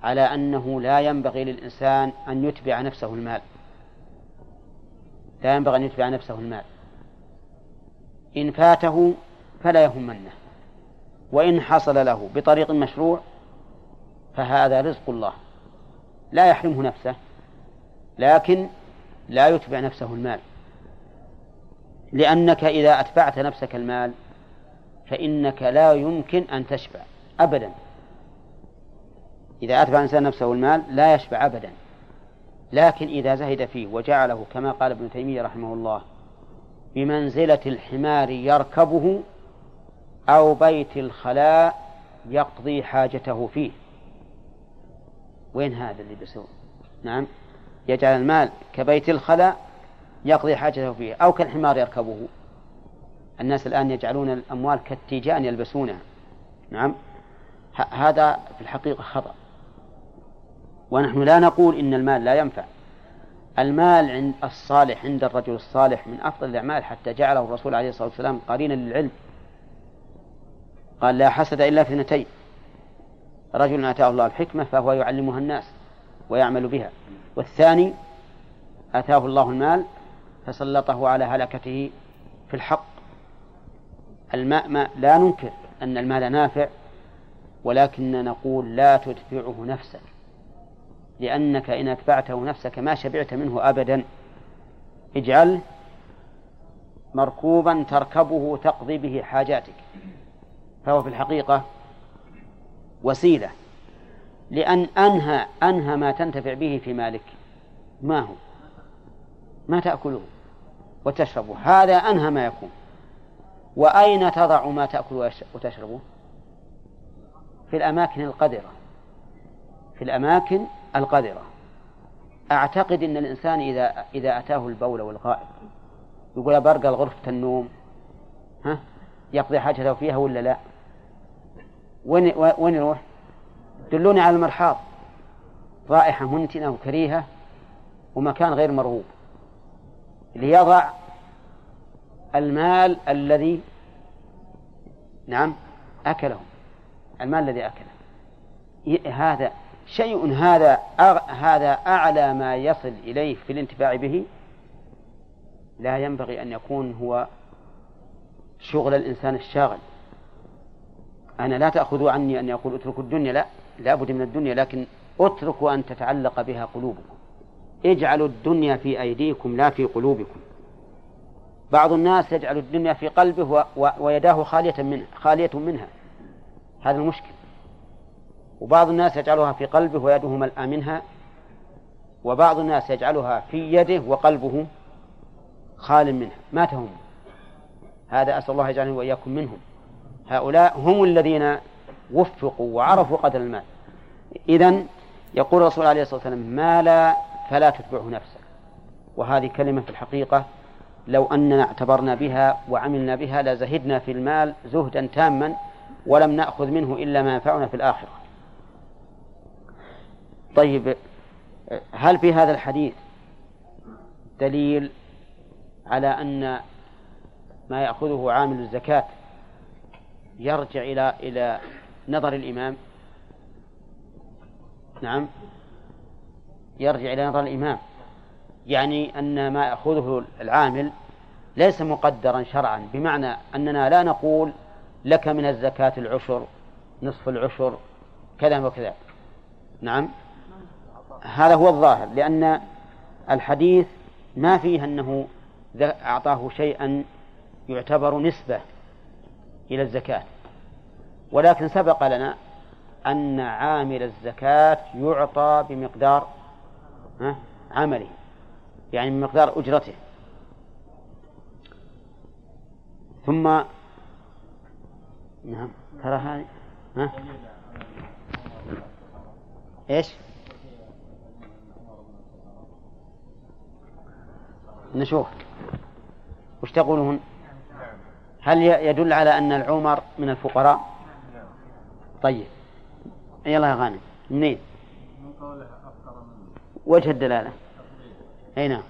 على أنه لا ينبغي للإنسان أن يتبع نفسه المال. لا ينبغي أن يتبع نفسه المال. إن فاته فلا يهمنه. وإن حصل له بطريق مشروع فهذا رزق الله. لا يحرمه نفسه لكن لا يتبع نفسه المال. لأنك إذا أتبعت نفسك المال فإنك لا يمكن أن تشبع أبدا. إذا أتبع الإنسان نفسه المال لا يشبع أبدا. لكن إذا زهد فيه وجعله كما قال ابن تيمية رحمه الله بمنزلة الحمار يركبه أو بيت الخلاء يقضي حاجته فيه. وين هذا اللي بيسوي؟ نعم. يجعل المال كبيت الخلاء يقضي حاجته فيه أو كالحمار يركبه. الناس الآن يجعلون الأموال كالتيجان يلبسونها. نعم. هذا في الحقيقة خطأ. ونحن لا نقول إن المال لا ينفع. المال عند الصالح عند الرجل الصالح من أفضل الأعمال حتى جعله الرسول عليه الصلاة والسلام قرينا للعلم. قال لا حسد إلا في اثنتين. رجل آتاه الله الحكمة فهو يعلمها الناس ويعمل بها. والثاني آتاه الله المال فسلطه على هلكته في الحق. الماء ما لا ننكر أن المال نافع ولكن نقول لا تدفعه نفسك لأنك إن أتبعته نفسك ما شبعت منه أبدا. اجعله مركوبا تركبه تقضي به حاجاتك. فهو في الحقيقة وسيلة. لأن أنهى أنهى ما تنتفع به في مالك. ما هو؟ ما تأكله وتشربه. هذا أنهى ما يكون. وأين تضع ما تأكل وتشربه؟ في الأماكن القذرة. في الأماكن القذرة. أعتقد أن الإنسان إذا إذا أتاه البول والغائط يقول برقى غرفة النوم؟ ها؟ يقضي حاجته فيها ولا لا؟ وين وين يروح؟ دلوني على المرحاض. رائحة منتنة وكريهة ومكان غير مرغوب. ليضع المال الذي نعم أكله. المال الذي أكله. هذا شيء هذا هذا أعلى ما يصل إليه في الانتفاع به. لا ينبغي أن يكون هو شغل الإنسان الشاغل. أنا لا تأخذوا عني أن يقول اتركوا الدنيا لا لا بد من الدنيا لكن اتركوا أن تتعلق بها قلوبكم. اجعلوا الدنيا في أيديكم لا في قلوبكم. بعض الناس يجعل الدنيا في قلبه ويداه خالية منها خالية منها. هذا المشكل. وبعض الناس يجعلها في قلبه ويده ملأى منها وبعض الناس يجعلها في يده وقلبه خال منها. ما تهم هذا أسأل الله يجعلني وإياكم منهم. هؤلاء هم الذين وفقوا وعرفوا قدر المال. إذا يقول الرسول عليه الصلاة والسلام ما لا فلا تتبعه نفسك. وهذه كلمة في الحقيقة لو أننا اعتبرنا بها وعملنا بها لزهدنا في المال زهدا تاما ولم نأخذ منه إلا ما ينفعنا في الآخرة. طيب هل في هذا الحديث دليل على أن ما يأخذه عامل الزكاة يرجع إلى إلى نظر الإمام. نعم. يرجع إلى نظر الإمام. يعني أن ما يأخذه العامل ليس مقدرا شرعا بمعنى أننا لا نقول لك من الزكاة العشر نصف العشر كذا وكذا. نعم. هذا هو الظاهر لأن الحديث ما فيه أنه أعطاه شيئا يعتبر نسبة. إلى الزكاة ولكن سبق لنا أن عامل الزكاة يعطى بمقدار عمله يعني بمقدار أجرته ثم نعم ترى هذه ها إيش؟ نشوف وش تقولون؟ هل يدل على أن العمر من الفقراء؟ طيب. يلا يا غانم منين؟ وجه الدلالة. أي نعم.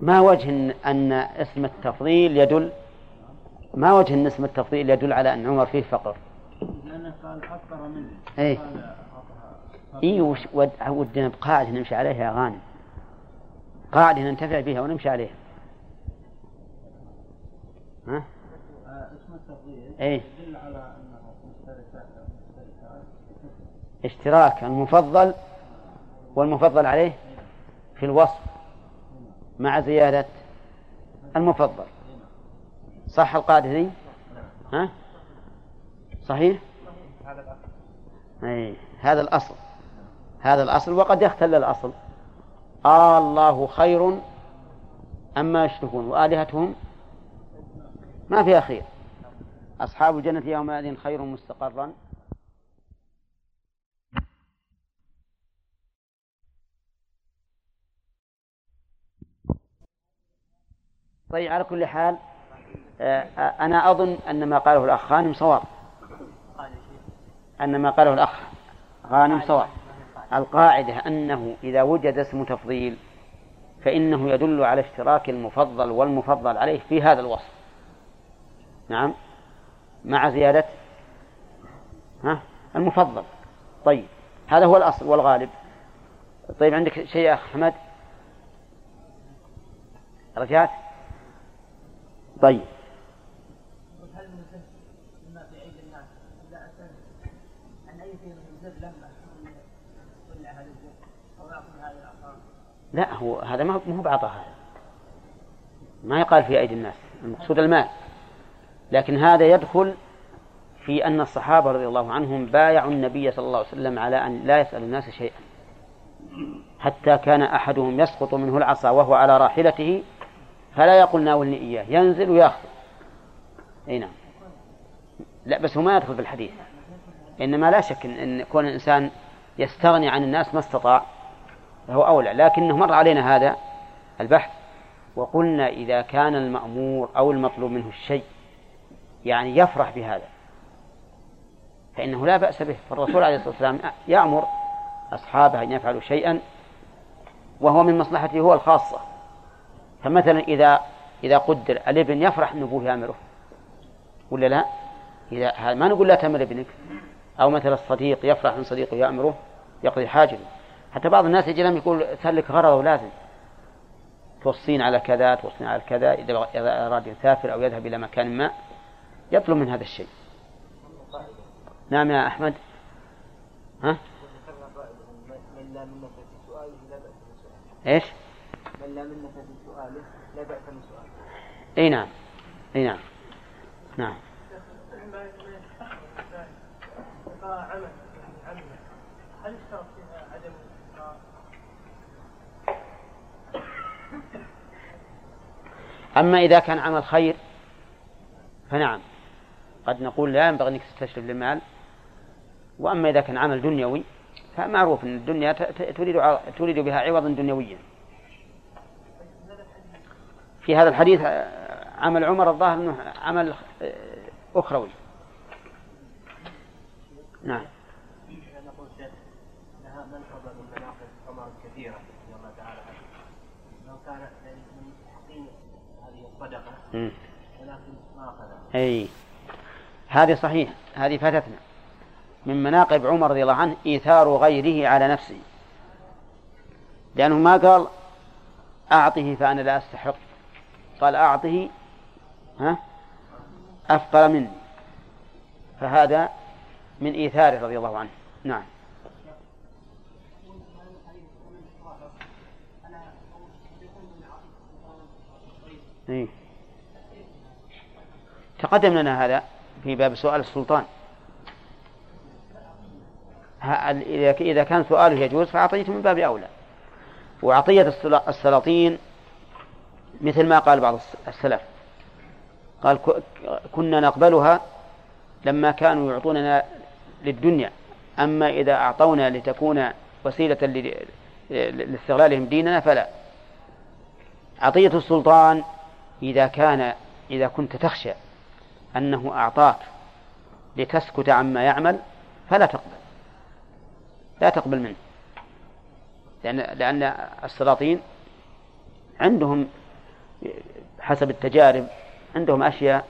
ما وجه أن اسم التفضيل يدل ما وجه أن اسم التفضيل يدل على أن عمر فيه فقر؟ لأنه قال أفقر منه أي ودنا بقاعدة نمشي عليها يا غانم. قاعدة ننتفع بها ونمشي عليها ها؟ إيه اشتراك المفضل والمفضل عليه في الوصف مع زيادة المفضل صح القاعدة دي؟ ها؟ صحيح؟ أي هذا الأصل هذا الأصل وقد يختل الأصل آه الله خير أما يشركون وآلهتهم ما فيها خير. أصحاب الجنة يومئذ خير مستقرا. طيب على كل حال آه، أنا أظن أن ما قاله الأخ غانم صواب. أن ما قاله الأخ غانم صواب. القاعدة أنه إذا وجد اسم تفضيل فإنه يدل على اشتراك المفضل والمفضل عليه في هذا الوصف. نعم؟ مع زيادة؟ ها؟ المفضل. طيب هذا هو الأصل والغالب. طيب عندك شيء يا أحمد؟ رجعت؟ طيب. لا هو هذا ما هو بعطاء هذا. ما يقال في أيدي الناس المقصود المال. لكن هذا يدخل في أن الصحابة رضي الله عنهم بايعوا النبي صلى الله عليه وسلم على أن لا يسأل الناس شيئا. حتى كان أحدهم يسقط منه العصا وهو على راحلته فلا يقول ناولني إياه ينزل ويأخذ. أي نعم. لا بس هو ما يدخل في الحديث. إنما لا شك إن كون الإنسان يستغني عن الناس ما استطاع. فهو أولى. لكنه مر علينا هذا البحث وقلنا إذا كان المأمور أو المطلوب منه الشيء يعني يفرح بهذا فإنه لا بأس به. فالرسول عليه الصلاة والسلام يأمر أصحابه أن يفعلوا شيئا وهو من مصلحته هو الخاصة. فمثلا إذا إذا قدر الابن يفرح أن أبوه يأمره ولا لا؟ إذا ما نقول لا تأمر ابنك أو مثلا الصديق يفرح أن صديقه يأمره يقضي حاجته. حتى بعض الناس يجي لهم يقول سلك غرض ولازم توصين على كذا توصين على كذا إذا أراد يسافر أو يذهب إلى مكان ما يطلب من هذا الشيء. نعم يا أحمد. ها؟ إيش؟ من لا منة في سؤاله لا بأس من سؤاله إي نعم إي نعم. نعم هل اشترط فيها عدم أما إذا كان عمل خير فنعم. قد نقول لا ينبغي أنك تستشرف للمال. وأما إذا كان عمل دنيوي فمعروف أن الدنيا تريد تريد بها عوضا دنيويا. في هذا الحديث عمل عمر الظاهر أنه عمل أخروي. نعم نقول انها منقبه من مناقب عمر كثيره رضي الله تعالى عنه لو كان من تحقيق هذه الصدقه أي. هذه صحيح. هذه فاتتنا. من مناقب عمر رضي الله عنه إيثار غيره على نفسه. لأنه ما قال أعطه فأنا لا أستحق. قال أعطه ها أفقر مني. فهذا من إيثاره رضي الله عنه. نعم. إيه. تقدم لنا هذا في باب سؤال السلطان. إذا كان سؤاله يجوز فعطيته من باب أولى. وعطية السلاطين مثل ما قال بعض السلف. قال كنا نقبلها لما كانوا يعطوننا للدنيا. أما إذا أعطونا لتكون وسيلة لاستغلالهم ديننا فلا. عطية السلطان إذا كان إذا كنت تخشى أنه أعطاك لتسكت عما يعمل فلا تقبل. لا تقبل منه. لأن لأن السلاطين عندهم حسب التجارب عندهم أشياء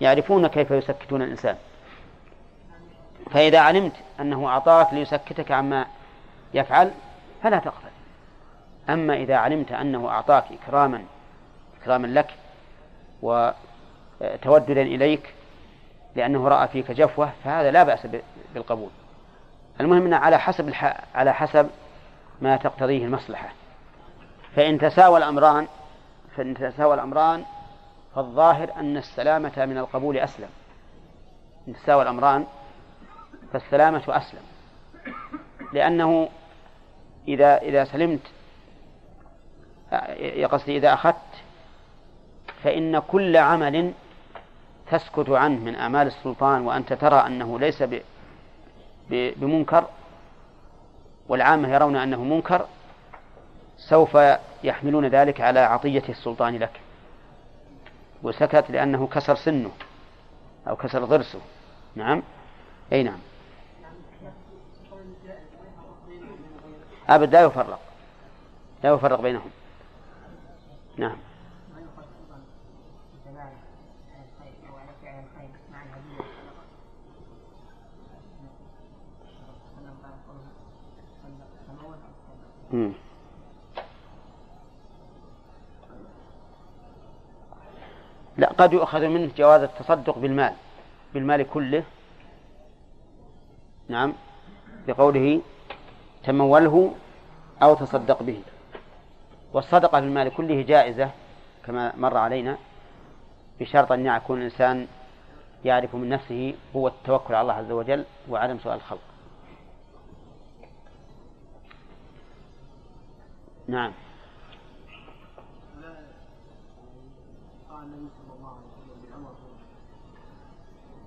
يعرفون كيف يسكتون الإنسان. فإذا علمت أنه أعطاك ليسكتك عما يفعل فلا تقبل. أما إذا علمت أنه أعطاك إكراما إكراما لك وتوددا إليك لأنه رأى فيك جفوة فهذا لا بأس بالقبول. المهم أنه على حسب. على حسب ما تقتضيه المصلحة. فإن تساوى الأمران فإن تساوى الأمران فالظاهر أن السلامة من القبول أسلم. إن تساوى الأمران فالسلامة أسلم. لأنه إذا إذا سلمت يا قصدي إذا أخذت فإن كل عمل تسكت عنه من أعمال السلطان وأنت ترى أنه ليس بمنكر والعامة يرون أنه منكر سوف يحملون ذلك على عطية السلطان لك. وسكت لأنه كسر سنه أو كسر ضرسه. نعم؟ أي نعم. أبد لا يفرق. لا يفرق بينهم. نعم. لا قد يؤخذ منه جواز التصدق بالمال بالمال كله. نعم بقوله تموله أو تصدق به. والصدقة بالمال كله جائزة كما مر علينا بشرط أن يكون الإنسان يعرف من نفسه هو التوكل على الله عز وجل وعدم سؤال الخلق. نعم. قال النبي صلى الله عليه وسلم بالامر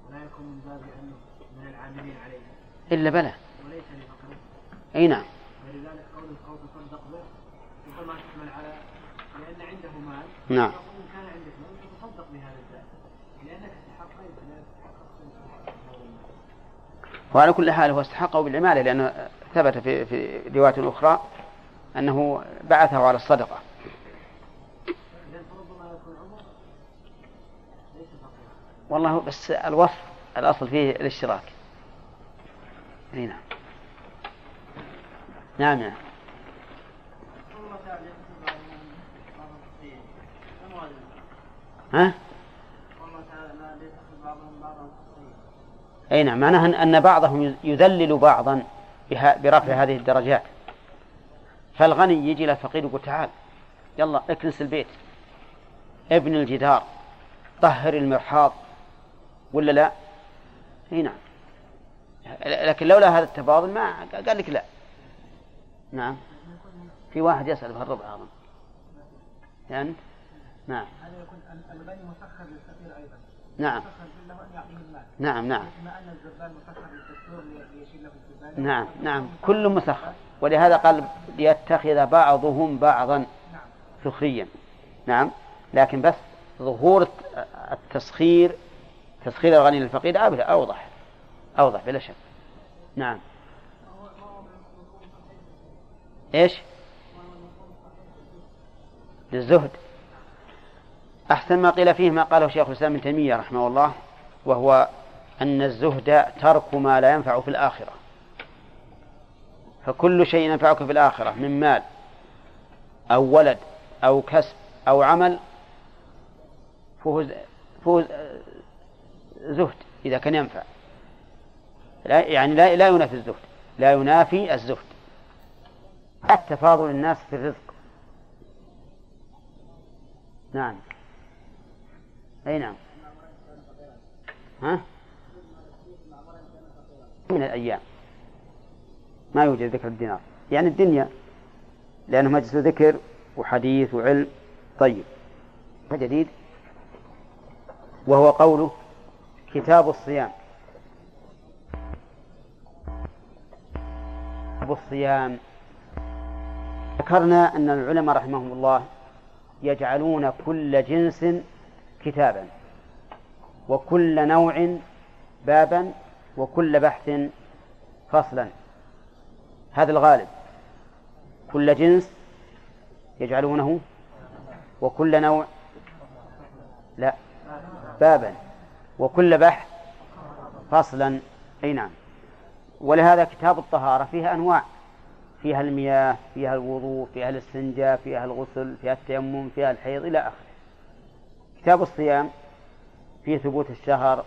ولا يكون من باب انه من العاملين عليه إلا بلى. وليس لفقره أي نعم. ولذلك قوله أو تصدق به ربما تحمل على لأن عنده مال نعم. ان كان عندك مال فتصدق بهذا المال لانك تحقق لا وعلى كل حال هو استحقه بالعمالة لأنه ثبت في في رواية أخرى أنه بعثه على الصدقة. والله بس الوصف الأصل فيه الاشتراك. أي نعم. نعم نعم ها؟ أي نعم. معناها أن- أن بعضهم يذلل بعضا برفع هذه الدرجات. فالغني يجي إلى الفقير يقول تعال يلا اكنس البيت ابن الجدار طهر المرحاض ولا لا؟ إي نعم. لكن لولا هذا التفاضل ما قال لك لا. نعم. في واحد يسأل في الربع أظن. يعني؟ نعم. هذا يكون ال- الغني مسخر للفقير أيضا. نعم. نعم نعم. نعم نعم. كل مسخر ولهذا قال ليتخذ بعضهم بعضا سخريا. نعم. لكن بس ظهور الت- التسخير تسخير الغني للفقير أبدا أوضح. أوضح بلا شك. نعم. إيش؟ للزهد. أحسن ما قيل فيه ما قاله شيخ الإسلام ابن تيمية رحمه الله وهو أن الزهد ترك ما لا ينفع في الآخرة. فكل شيء ينفعك في الآخرة من مال أو ولد أو كسب أو عمل فهو فهو زهد إذا كان ينفع. لا يعني لا لا ينافي الزهد لا ينافي الزهد. التفاضل الناس في الرزق. نعم. أي نعم. ها؟ من الأيام. ما يوجد ذكر الدينار. يعني الدنيا لأنه مجلس ذكر وحديث وعلم. طيب. جديد وهو قوله كتاب الصيام. كتاب الصيام. ذكرنا أن العلماء رحمهم الله يجعلون كل جنس كتابا. وكل نوع بابا وكل بحث فصلا. هذا الغالب. كل جنس يجعلونه وكل نوع لا بابا وكل بحث فصلا. أي نعم. ولهذا كتاب الطهارة فيها أنواع. فيها المياه فيها الوضوء فيها الاستنجاء فيها الغسل فيها التيمم فيها الحيض إلى آخره. كتاب الصيام فيه ثبوت الشهر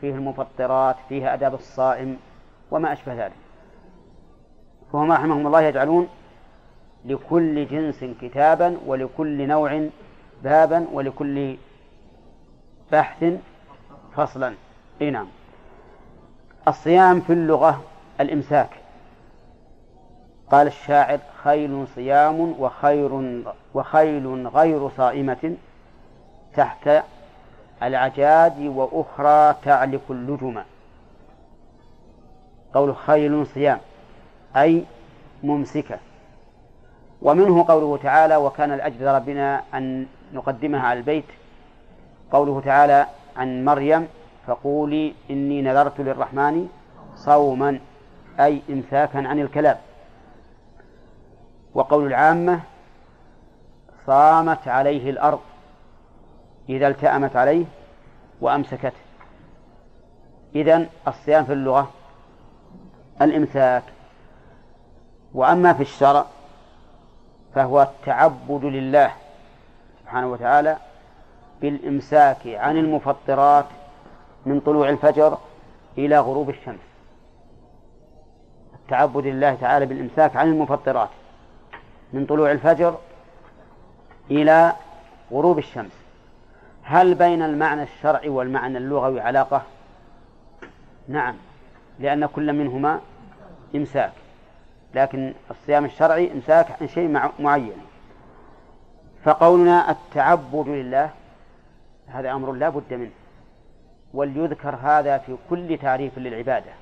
فيه المفطرات فيه أداب الصائم وما أشبه ذلك. فهم رحمهم الله يجعلون لكل جنس كتابا ولكل نوع بابا ولكل بحث فصلا. أي نعم. الصيام في اللغة الإمساك. قال الشاعر خيل صيام وخير وخيل غير صائمة. تحت العجاج وأخرى تعلق اللجم قول خيل صيام أي ممسكة. ومنه قوله تعالى وكان الأجل ربنا أن نقدمها على البيت. قوله تعالى عن مريم فقولي إني نذرت للرحمن صوما أي إمساكا عن الكلام. وقول العامة صامت عليه الأرض. إذا التأمت عليه وأمسكته. إذن الصيام في اللغة الإمساك. وأما في الشرع فهو التعبد لله سبحانه وتعالى بالإمساك عن المفطرات من طلوع الفجر إلى غروب الشمس. التعبد لله تعالى بالإمساك عن المفطرات من طلوع الفجر إلى غروب الشمس. هل بين المعنى الشرعي والمعنى اللغوي علاقة؟ نعم لأن كل منهما إمساك لكن الصيام الشرعي إمساك عن شيء معين فقولنا التعبد لله هذا أمر لا بد منه وليذكر هذا في كل تعريف للعبادة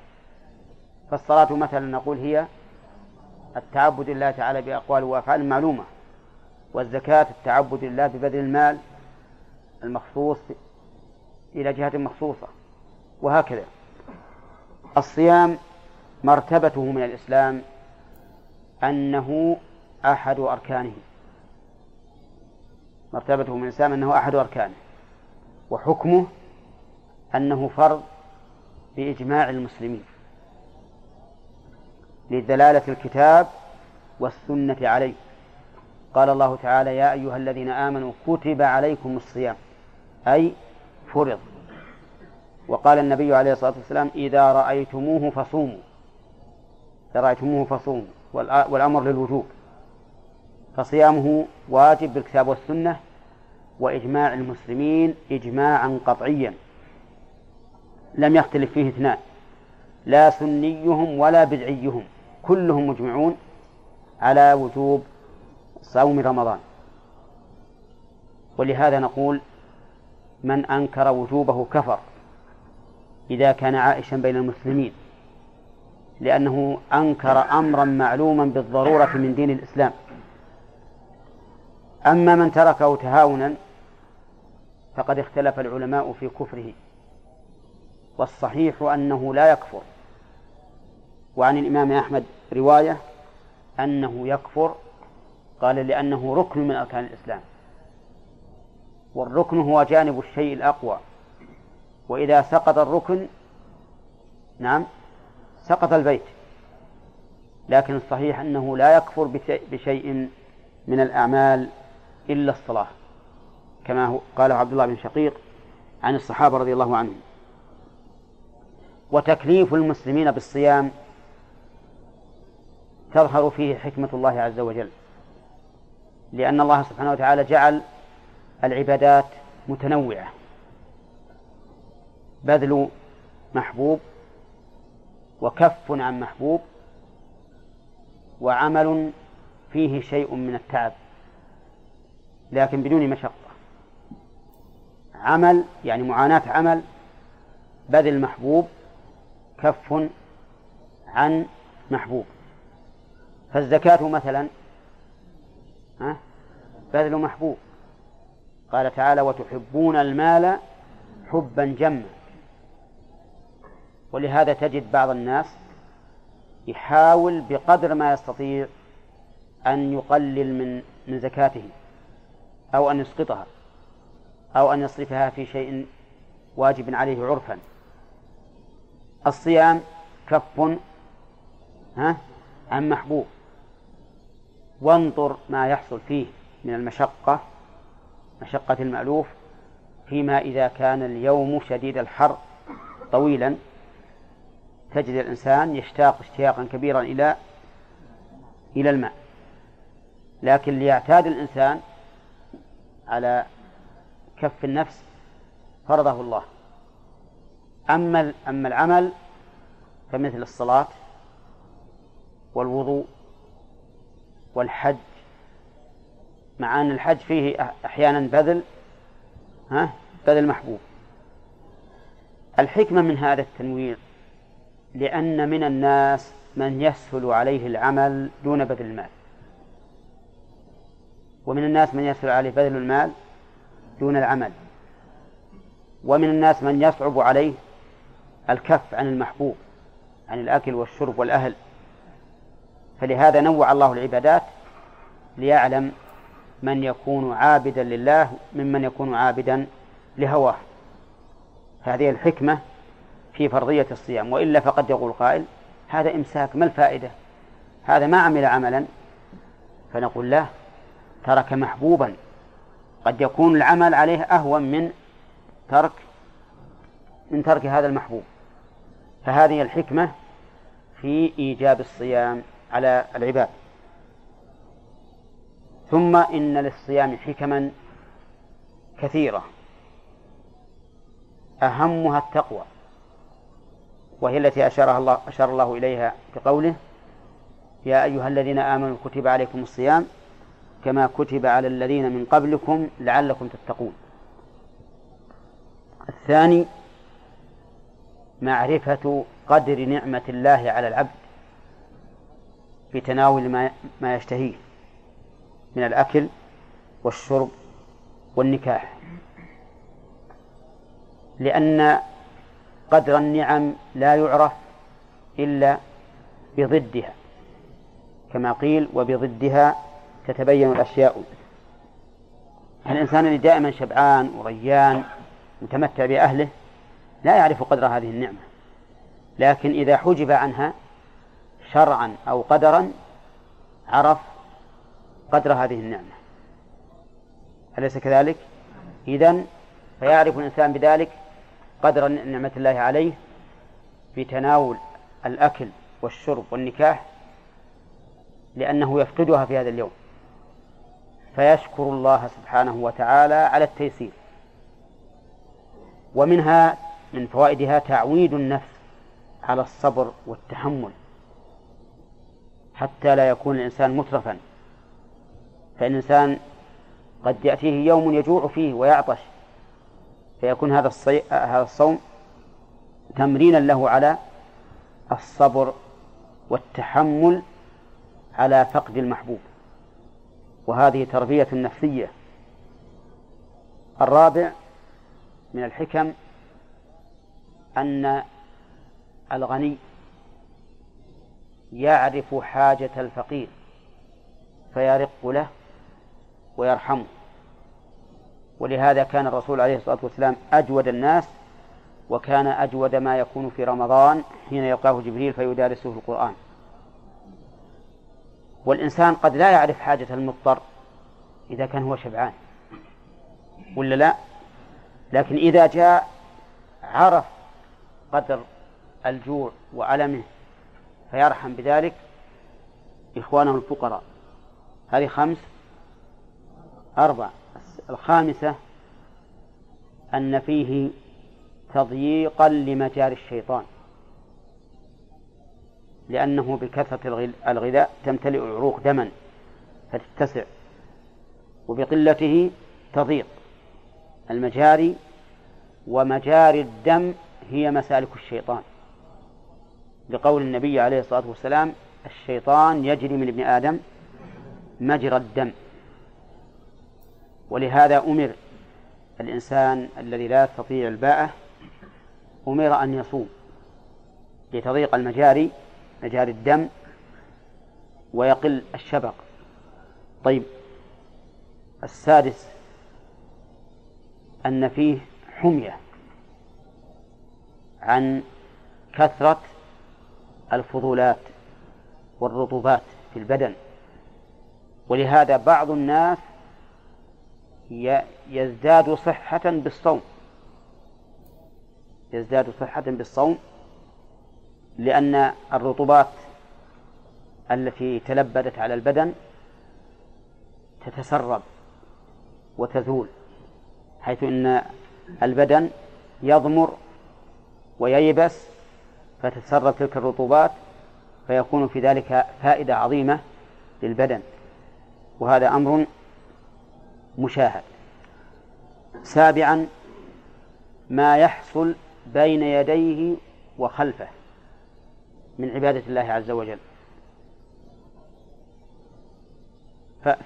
فالصلاة مثلا نقول هي التعبد لله تعالى بأقوال وأفعال معلومة والزكاة التعبد لله ببذل المال المخصوص إلى جهة مخصوصة وهكذا. الصيام مرتبته من الإسلام أنه أحد أركانه. مرتبته من الإسلام أنه أحد أركانه وحكمه أنه فرض بإجماع المسلمين. لدلالة الكتاب والسنة عليه. قال الله تعالى يا أيها الذين آمنوا كتب عليكم الصيام. أي فرض. وقال النبي عليه الصلاة والسلام إذا رأيتموه فصوموا. إذا رأيتموه فصوموا. والأمر للوجوب. فصيامه واجب بالكتاب والسنة وإجماع المسلمين إجماعا قطعيا. لم يختلف فيه اثنان. لا سنيهم ولا بدعيهم. كلهم مجمعون على وجوب صوم رمضان. ولهذا نقول من أنكر وجوبه كفر. إذا كان عائشا بين المسلمين. لأنه أنكر أمرا معلوما بالضرورة من دين الإسلام. أما من تركه تهاونا فقد اختلف العلماء في كفره. والصحيح أنه لا يكفر. وعن الإمام أحمد رواية أنه يكفر قال لأنه ركن من أركان الإسلام. والركن هو جانب الشيء الأقوى. وإذا سقط الركن نعم سقط البيت. لكن الصحيح أنه لا يكفر بشيء من الأعمال إلا الصلاة. كما قاله عبد الله بن شقيق عن الصحابة رضي الله عنهم. وتكليف المسلمين بالصيام تظهر فيه حكمة الله عز وجل. لأن الله سبحانه وتعالى جعل العبادات متنوعة. بذل محبوب وكف عن محبوب وعمل فيه شيء من التعب لكن بدون مشقة. عمل يعني معاناة عمل بذل محبوب كف عن محبوب. فالزكاة مثلا بذل محبوب. قال تعالى وتحبون المال حبا جما. ولهذا تجد بعض الناس يحاول بقدر ما يستطيع أن يقلل من من زكاته أو أن يسقطها أو أن يصرفها في شيء واجب عليه عرفا. الصيام كف ها عن محبوب. وانظر ما يحصل فيه من المشقة مشقة المألوف فيما إذا كان اليوم شديد الحر طويلا تجد الإنسان يشتاق اشتياقا كبيرا إلى إلى الماء. لكن ليعتاد الإنسان على كف النفس فرضه الله. أما أما العمل فمثل الصلاة والوضوء والحج مع أن الحج فيه أحيانا بذل ها؟ بذل محبوب. الحكمة من هذا التنوير لأن من الناس من يسهل عليه العمل دون بذل المال. ومن الناس من يسهل عليه بذل المال دون العمل. ومن الناس من يصعب عليه الكف عن المحبوب عن الأكل والشرب والأهل. فلهذا نوع الله العبادات ليعلم من يكون عابدا لله ممن يكون عابدا لهواه. هذه الحكمة في فرضية الصيام وإلا فقد يقول قائل هذا إمساك ما الفائدة؟ هذا ما عمل عملا. فنقول له ترك محبوبا. قد يكون العمل عليه أهون من ترك من ترك هذا المحبوب. فهذه الحكمة في إيجاب الصيام على العباد. ثم إن للصيام حكما كثيرة. أهمها التقوى وهي التي أشارها الله أشار الله إليها بقوله يا أيها الذين آمنوا كتب عليكم الصيام كما كتب على الذين من قبلكم لعلكم تتقون. الثاني معرفة قدر نعمة الله على العبد بتناول ما ما يشتهيه. من الأكل والشرب والنكاح. لأن قدر النعم لا يعرف إلا بضدها. كما قيل وبضدها تتبين الأشياء. الإنسان اللي دائما شبعان وريان متمتع بأهله لا يعرف قدر هذه النعمة. لكن إذا حجب عنها شرعا أو قدرا عرف قدر هذه النعمة. أليس كذلك؟ إذن فيعرف الإنسان بذلك قدر نعمة الله عليه في تناول الأكل والشرب والنكاح لأنه يفقدها في هذا اليوم. فيشكر الله سبحانه وتعالى على التيسير. ومنها من فوائدها تعويد النفس على الصبر والتحمل حتى لا يكون الإنسان مترفا. فإن الإنسان قد يأتيه يوم يجوع فيه ويعطش فيكون هذا الصي... هذا الصوم تمرينا له على الصبر والتحمل على فقد المحبوب. وهذه تربية نفسية. الرابع من الحكم أن الغني يعرف حاجة الفقير فيرق له ويرحمه. ولهذا كان الرسول عليه الصلاة والسلام أجود الناس وكان أجود ما يكون في رمضان حين يلقاه جبريل فيدارسه القرآن. والإنسان قد لا يعرف حاجة المضطر إذا كان هو شبعان ولا لا؟ لكن إذا جاء عرف قدر الجوع وألمه فيرحم بذلك إخوانه الفقراء. هذه خمس أربع. الخامسة أن فيه تضييقا لمجاري الشيطان. لأنه بكثرة الغذاء تمتلئ العروق دما فتتسع وبقلته تضيق. المجاري ومجاري الدم هي مسالك الشيطان. لقول النبي عليه الصلاة والسلام الشيطان يجري من ابن آدم مجرى الدم. ولهذا أمر الإنسان الذي لا يستطيع الباءة أمر أن يصوم لتضيق المجاري مجاري الدم ويقل الشبق. طيب السادس أن فيه حمية عن كثرة الفضولات والرطوبات في البدن. ولهذا بعض الناس يزداد صحة بالصوم. يزداد صحة بالصوم لأن الرطوبات التي تلبدت على البدن تتسرب وتذول حيث أن البدن يضمر وييبس فتتسرب تلك الرطوبات فيكون في ذلك فائدة عظيمة للبدن. وهذا أمر مشاهد. سابعا ما يحصل بين يديه وخلفه من عبادة الله عز وجل.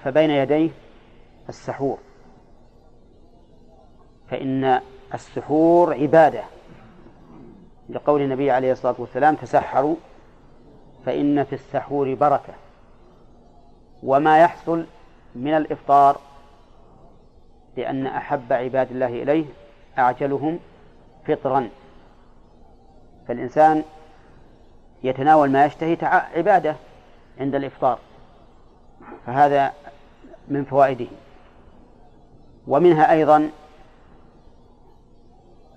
فبين يديه السحور. فإن السحور عبادة. لقول النبي عليه الصلاة والسلام تسحروا فإن في السحور بركة. وما يحصل من الإفطار لأن أحب عباد الله إليه أعجلهم فطرا. فالإنسان يتناول ما يشتهي عبادة عند الإفطار. فهذا من فوائده. ومنها أيضا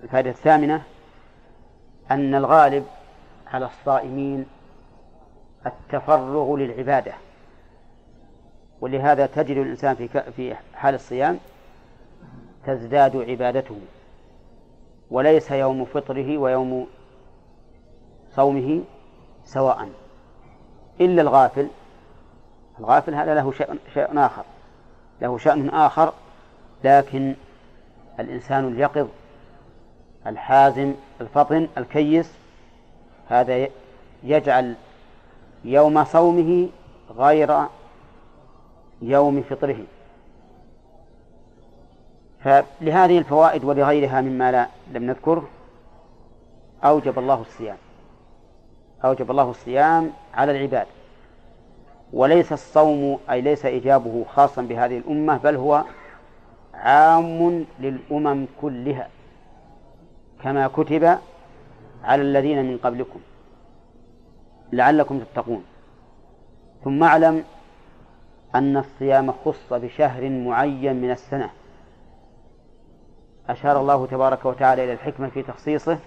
الفائدة الثامنة أن الغالب على الصائمين التفرغ للعبادة. ولهذا تجد الإنسان في في حال الصيام تزداد عبادته وليس يوم فطره ويوم صومه سواء إلا الغافل. الغافل هذا له شيء, شيء آخر له شأن آخر لكن الإنسان اليقظ الحازم الفطن الكيس هذا يجعل يوم صومه غير يوم فطره. فلهذه الفوائد ولغيرها مما لا لم نذكره أوجب الله الصيام. أوجب الله الصيام على العباد. وليس الصوم أي ليس إيجابه خاصا بهذه الأمة بل هو عام للأمم كلها كما كتب على الذين من قبلكم. لعلكم تتقون. ثم اعلم أن الصيام خص بشهر معين من السنة. أشار الله تبارك وتعالى إلى الحكمة في تخصيصه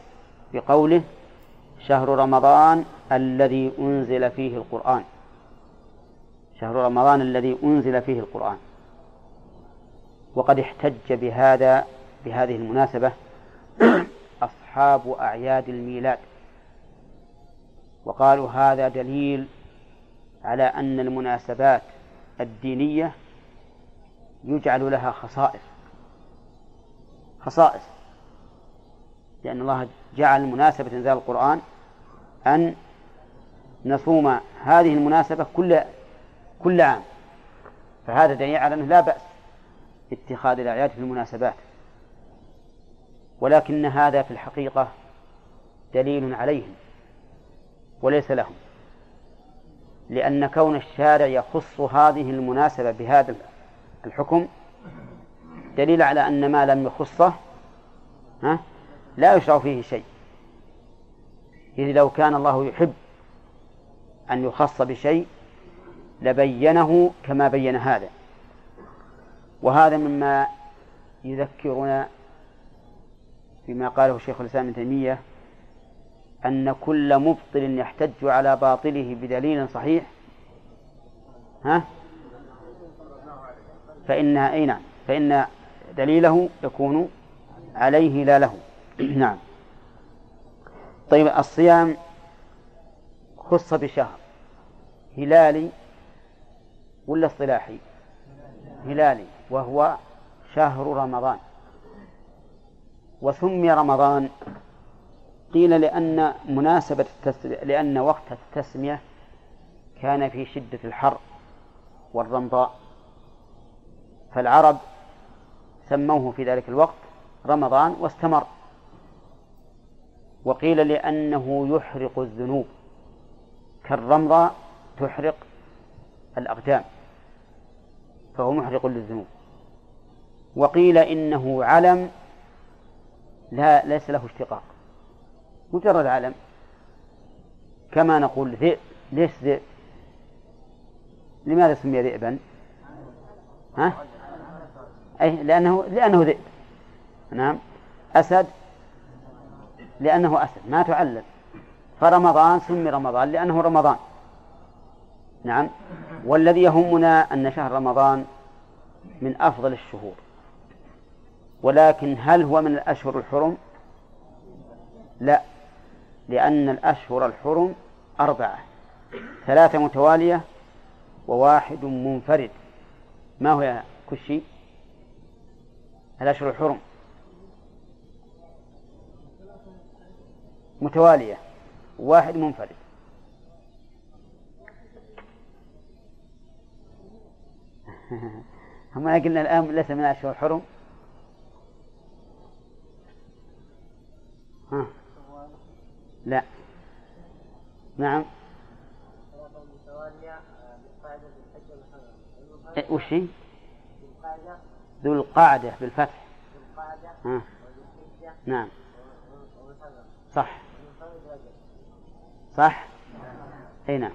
بقوله شهر رمضان الذي أنزل فيه القرآن. شهر رمضان الذي أنزل فيه القرآن. وقد احتج بهذا بهذه المناسبة أصحاب أعياد الميلاد. وقالوا هذا دليل على أن المناسبات الدينية يجعل لها خصائص. خصائص. لأن الله جعل مناسبة إنزال القرآن أن نصوم هذه المناسبة كل كل عام. فهذا دليل على أنه لا بأس اتخاذ الأعياد في المناسبات. ولكن هذا في الحقيقة دليل عليهم وليس لهم. لأن كون الشارع يخص هذه المناسبة بهذا الحكم دليل على أن ما لم يخصه ها؟ لا يشرع فيه شيء. إذ لو كان الله يحب أن يخص بشيء لبينه كما بين هذا. وهذا مما يذكرنا بما قاله شيخ الإسلام ابن تيمية أن كل مبطل يحتج على باطله بدليل صحيح ها؟ فإن أي نعم فإن دليله يكون عليه لا له نعم. طيب الصيام خص بشهر. هلالي ولا اصطلاحي هلالي وهو شهر رمضان. وسمي رمضان قيل لأن مناسبة التسمية لأن وقت التسمية كان في شدة الحر والرمضاء. فالعرب سموه في ذلك الوقت رمضان واستمر. وقيل لأنه يحرق الذنوب. كالرمضة تحرق الأقدام. فهو محرق للذنوب. وقيل إنه علم لا ليس له اشتقاق. مجرد علم. كما نقول ذئب. ليش ذئب؟ لماذا سمي ذئبا؟ ها؟ أي لأنه لأنه ذئب. نعم. أسد؟ لأنه أسد ما تعلل. فرمضان سمي رمضان لأنه رمضان. نعم. والذي يهمنا أن شهر رمضان من أفضل الشهور. ولكن هل هو من الأشهر الحرم؟ لا. لأن الأشهر الحرم أربعة. ثلاثة متوالية وواحد منفرد. ما هو يا كشي؟ الأشهر الحرم. متوالية. واحد منفرد. هم قلنا الآن ليس من الأشهر الحرم. ها. لا. نعم. إيه، وش هي؟ ذو القعدة بالفتح. ها. نعم. صح. صح؟ أي نعم.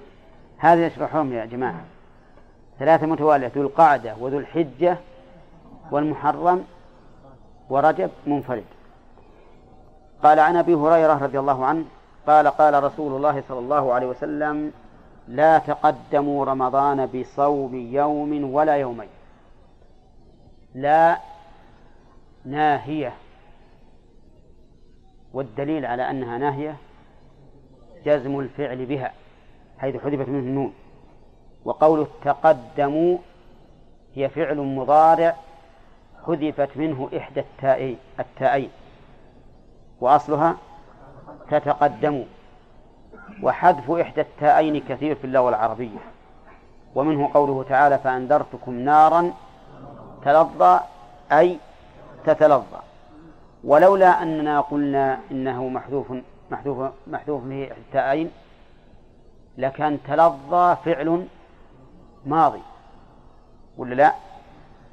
هذا يشرحهم يا جماعة. ثلاثة متوالية ذو القعدة وذو الحجة والمحرم ورجب منفرد. قال عن أبي هريرة رضي الله عنه قال قال رسول الله صلى الله عليه وسلم لا تقدموا رمضان بصوم يوم ولا يومين. لا ناهية. والدليل على أنها ناهية جزم الفعل بها حيث حذفت منه النون. وقوله تقدموا هي فعل مضارع حذفت منه إحدى التائين التائين. وأصلها تتقدم وحذف إحدى التائين كثير في اللغة العربية. ومنه قوله تعالى فأنذرتكم نارا تلظى أي تتلظى. ولولا أننا قلنا إنه محذوف محذوف محذوف به إحدى التائين لكان تلظى فعل ماضي. ولا لا؟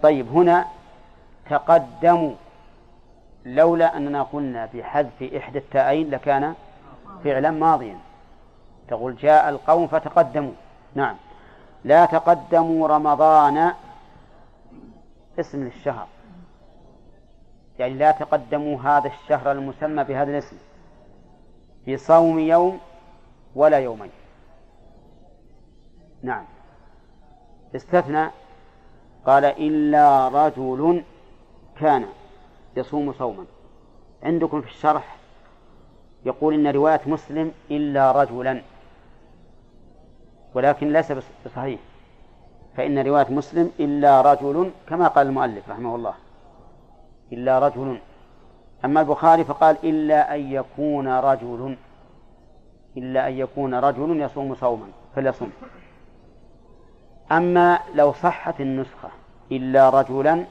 طيب هنا تقدموا. لولا أننا قلنا بحذف إحدى التائين لكان فعلا ماضيا. تقول جاء القوم فتقدموا. نعم. لا تقدموا رمضان اسم للشهر. يعني لا تقدموا هذا الشهر المسمى بهذا الاسم بصوم يوم ولا يومين. نعم. استثنى قال إلا رجل كان يصوم صوما. عندكم في الشرح يقول إن رواية مسلم إلا رجلا ولكن ليس بصحيح. فإن رواية مسلم إلا رجل كما قال المؤلف رحمه الله إلا رجل. أما البخاري فقال إلا أن يكون رجل إلا أن يكون رجل يصوم صوما فليصوم. أما لو صحت النسخة إلا رجلا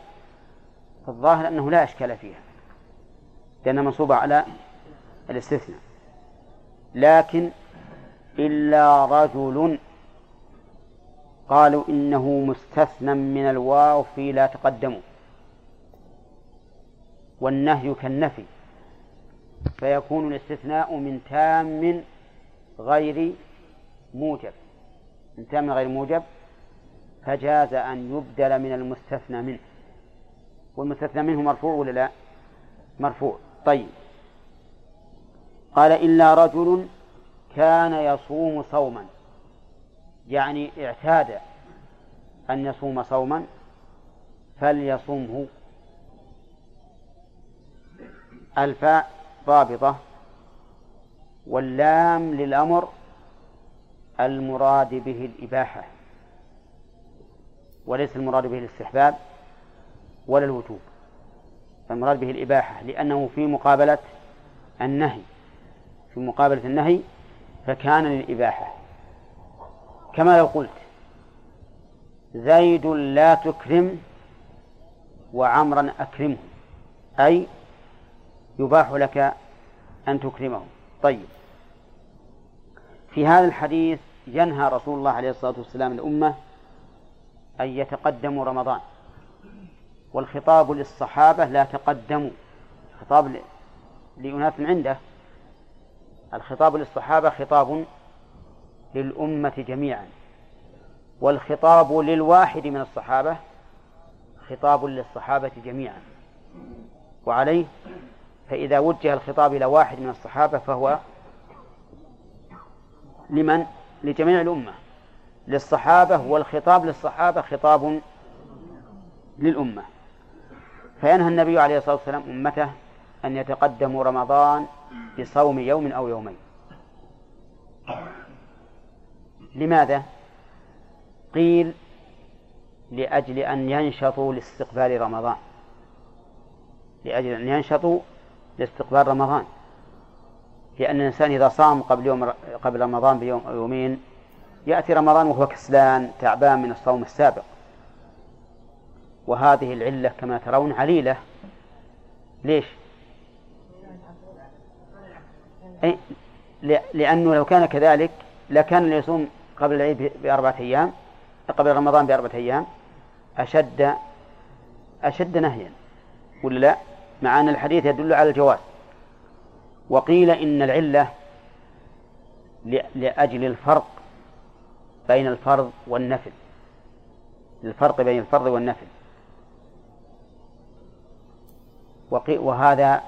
فالظاهر أنه لا إشكال فيها لأنها منصوبة على الاستثناء. لكن إلا رجل قالوا إنه مستثنى من الواو في لا تقدموا. والنهي كالنفي. فيكون الاستثناء من تام غير موجب. من تام غير موجب فجاز أن يبدل من المستثنى منه. والمستثنى منه مرفوع ولا لا؟ مرفوع. طيب. قال إلا رجل كان يصوم صوما. يعني اعتاد أن يصوم صوما فليصمه الفاء ضابطة واللام للأمر المراد به الإباحة وليس المراد به الاستحباب ولا الوجوب فالمراد به الإباحة لأنه في مقابلة النهي في مقابلة النهي فكان للإباحة. كما لو قلت زيد لا تكرم وعمرا أكرمه أي يباح لك أن تكرمه. طيب. في هذا الحديث ينهى رسول الله عليه الصلاة والسلام الأمة أن يتقدموا رمضان. والخطاب للصحابة لا تقدموا. خطاب لأناس عنده. الخطاب للصحابة خطاب للأمة جميعا. والخطاب للواحد من الصحابة خطاب للصحابة جميعا. وعليه فإذا وجه الخطاب إلى واحد من الصحابة فهو لمن؟ لجميع الأمة. للصحابة والخطاب للصحابة خطاب للأمة. فينهى النبي عليه الصلاة والسلام أمته أن يتقدموا رمضان بصوم يوم أو يومين. لماذا؟ قيل لأجل أن ينشطوا لاستقبال رمضان لأجل أن ينشطوا لاستقبال رمضان لأن الإنسان إذا صام قبل يوم قبل رمضان بيوم أو يومين يأتي رمضان وهو كسلان تعبان من الصوم السابق وهذه العلة كما ترون عليلة ليش؟ أي لأنه لو كان كذلك لكان يصوم قبل العيد بأربعة أيام قبل رمضان بأربعة أيام أشد أشد نهيا ولا لا؟ مع أن الحديث يدل على الجواز. وقيل إن العلة لأجل الفرق بين الفرض والنفل. الفرق بين الفرض والنفل. وهذا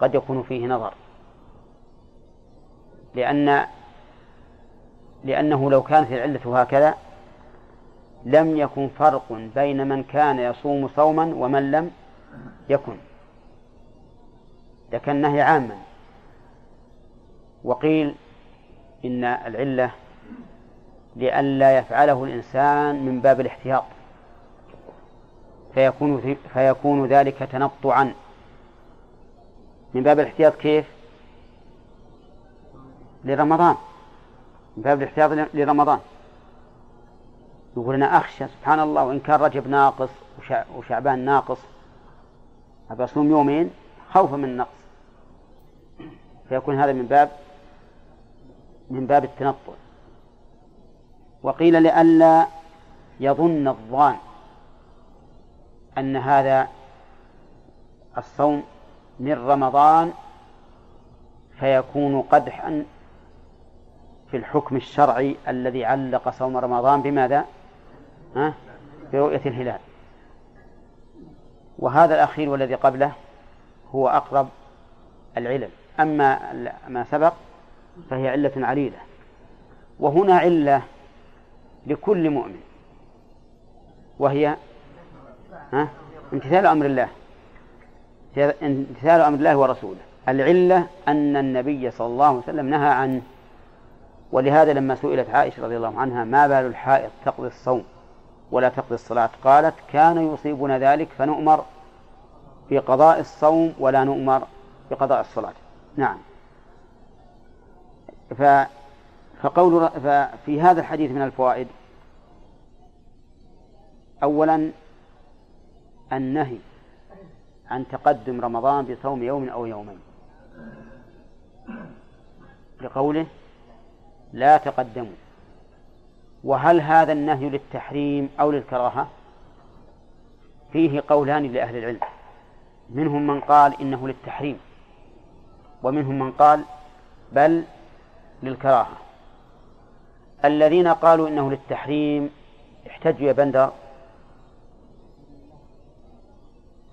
قد يكون فيه نظر. لأن لأنه لو كانت العلة هكذا لم يكن فرق بين من كان يصوم صوما ومن لم يكن. لكن النهي عاما. وقيل إن العلة لئلا يفعله الإنسان من باب الاحتياط. فيكون فيكون ذلك تنطعا. من باب الاحتياط كيف؟ لرمضان. من باب الاحتياط لرمضان. يقول أنا أخشى سبحان الله وإن كان رجب ناقص وشعبان ناقص أبى أصوم يومين؟ خوفا من النقص. فيكون هذا من باب من باب التنطع. وقيل لئلا يظن الظان أن هذا الصوم من رمضان فيكون قدحا في الحكم الشرعي الذي علق صوم رمضان بماذا؟ ها؟ برؤية الهلال وهذا الأخير والذي قبله هو أقرب العلل أما ما سبق فهي علة عليلة وهنا علة لكل مؤمن وهي ها؟ امتثال أمر الله امتثال أمر الله ورسوله العلة أن النبي صلى الله عليه وسلم نهى عنه ولهذا لما سئلت عائشة رضي الله عنها ما بال الحائض تقضي الصوم ولا تقضي الصلاة؟ قالت كان يصيبنا ذلك فنؤمر بقضاء الصوم ولا نؤمر بقضاء الصلاة. نعم. ف فقول ففي هذا الحديث من الفوائد. أولا النهي عن تقدم رمضان بصوم يوم أو يومين. لقوله لا تقدموا. وهل هذا النهي للتحريم أو للكراهة؟ فيه قولان لأهل العلم. منهم من قال إنه للتحريم ومنهم من قال بل للكراهة. الذين قالوا إنه للتحريم احتجوا يا بندر.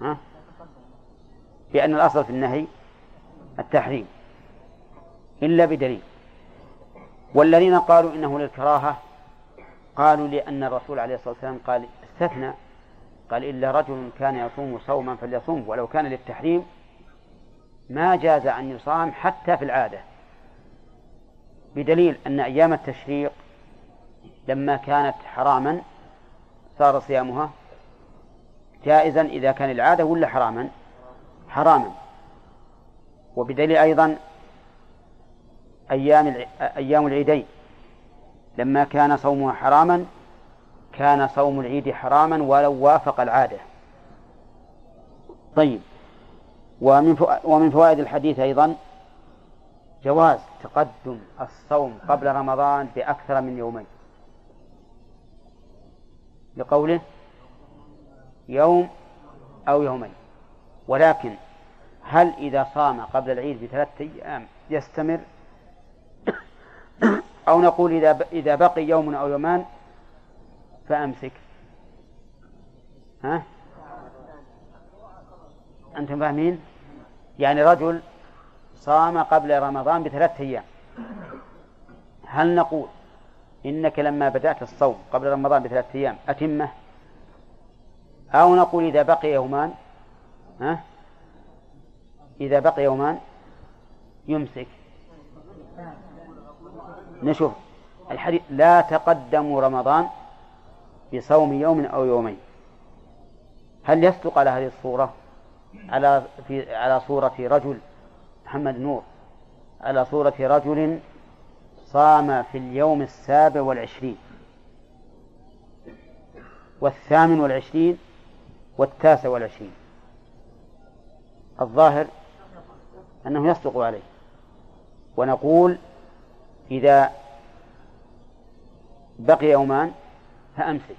ها؟ بأن الأصل في النهي التحريم إلا بدليل. والذين قالوا إنه للكراهة قالوا لأن الرسول عليه الصلاة والسلام قال استثنى قال إلا رجل كان يصوم صوما فليصوم ولو كان للتحريم ما جاز أن يصام حتى في العادة. بدليل أن أيام التشريق لما كانت حراما صار صيامها جائزا إذا كان العادة ولا حراما؟ حراما. وبدليل أيضا أيام أيام العيدين. لما كان صومها حراما كان صوم العيد حراما ولو وافق العادة. طيب ومن ومن فوائد الحديث أيضا جواز تقدم الصوم قبل رمضان بأكثر من يومين. لقوله يوم أو يومين. ولكن هل إذا صام قبل العيد بثلاثة أيام يستمر؟ أو نقول إذا إذا بقي يوم أو يومان فأمسك. ها؟ أنتم فاهمين؟ يعني رجل صام قبل رمضان بثلاثة أيام. هل نقول إنك لما بدأت الصوم قبل رمضان بثلاثة أيام أتمه؟ أو نقول إذا بقي يومان ها؟ إذا بقي يومان يمسك. نشوف الحديث لا تقدموا رمضان بصوم يوم أو يومين. هل يصدق على هذه الصورة؟ على في على صورة رجل محمد نور. على صورة رجل صام في اليوم السابع والعشرين. والثامن والعشرين والتاسع والعشرين. الظاهر أنه يصدق عليه. ونقول إذا بقي يومان فأمسك.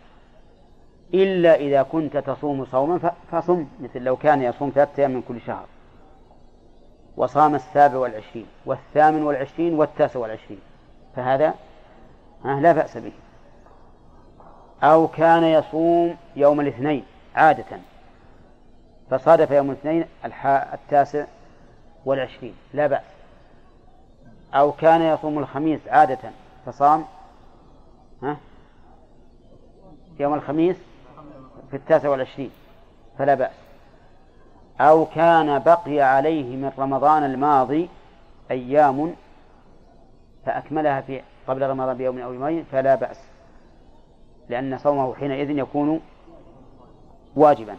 إلا إذا كنت تصوم صوما فصم مثل لو كان يصوم ثلاثة أيام من كل شهر. وصام السابع والعشرين والثامن والعشرين والتاسع والعشرين. فهذا لا بأس به. أو كان يصوم يوم الاثنين عادة. فصادف يوم الاثنين التاسع والعشرين. لا بأس. أو كان يصوم الخميس عادة فصام ها؟ يوم الخميس في التاسع والعشرين فلا بأس. أو كان بقي عليه من رمضان الماضي أيام فأكملها في قبل رمضان بيوم أو يومين فلا بأس. لأن صومه حينئذ يكون واجبا.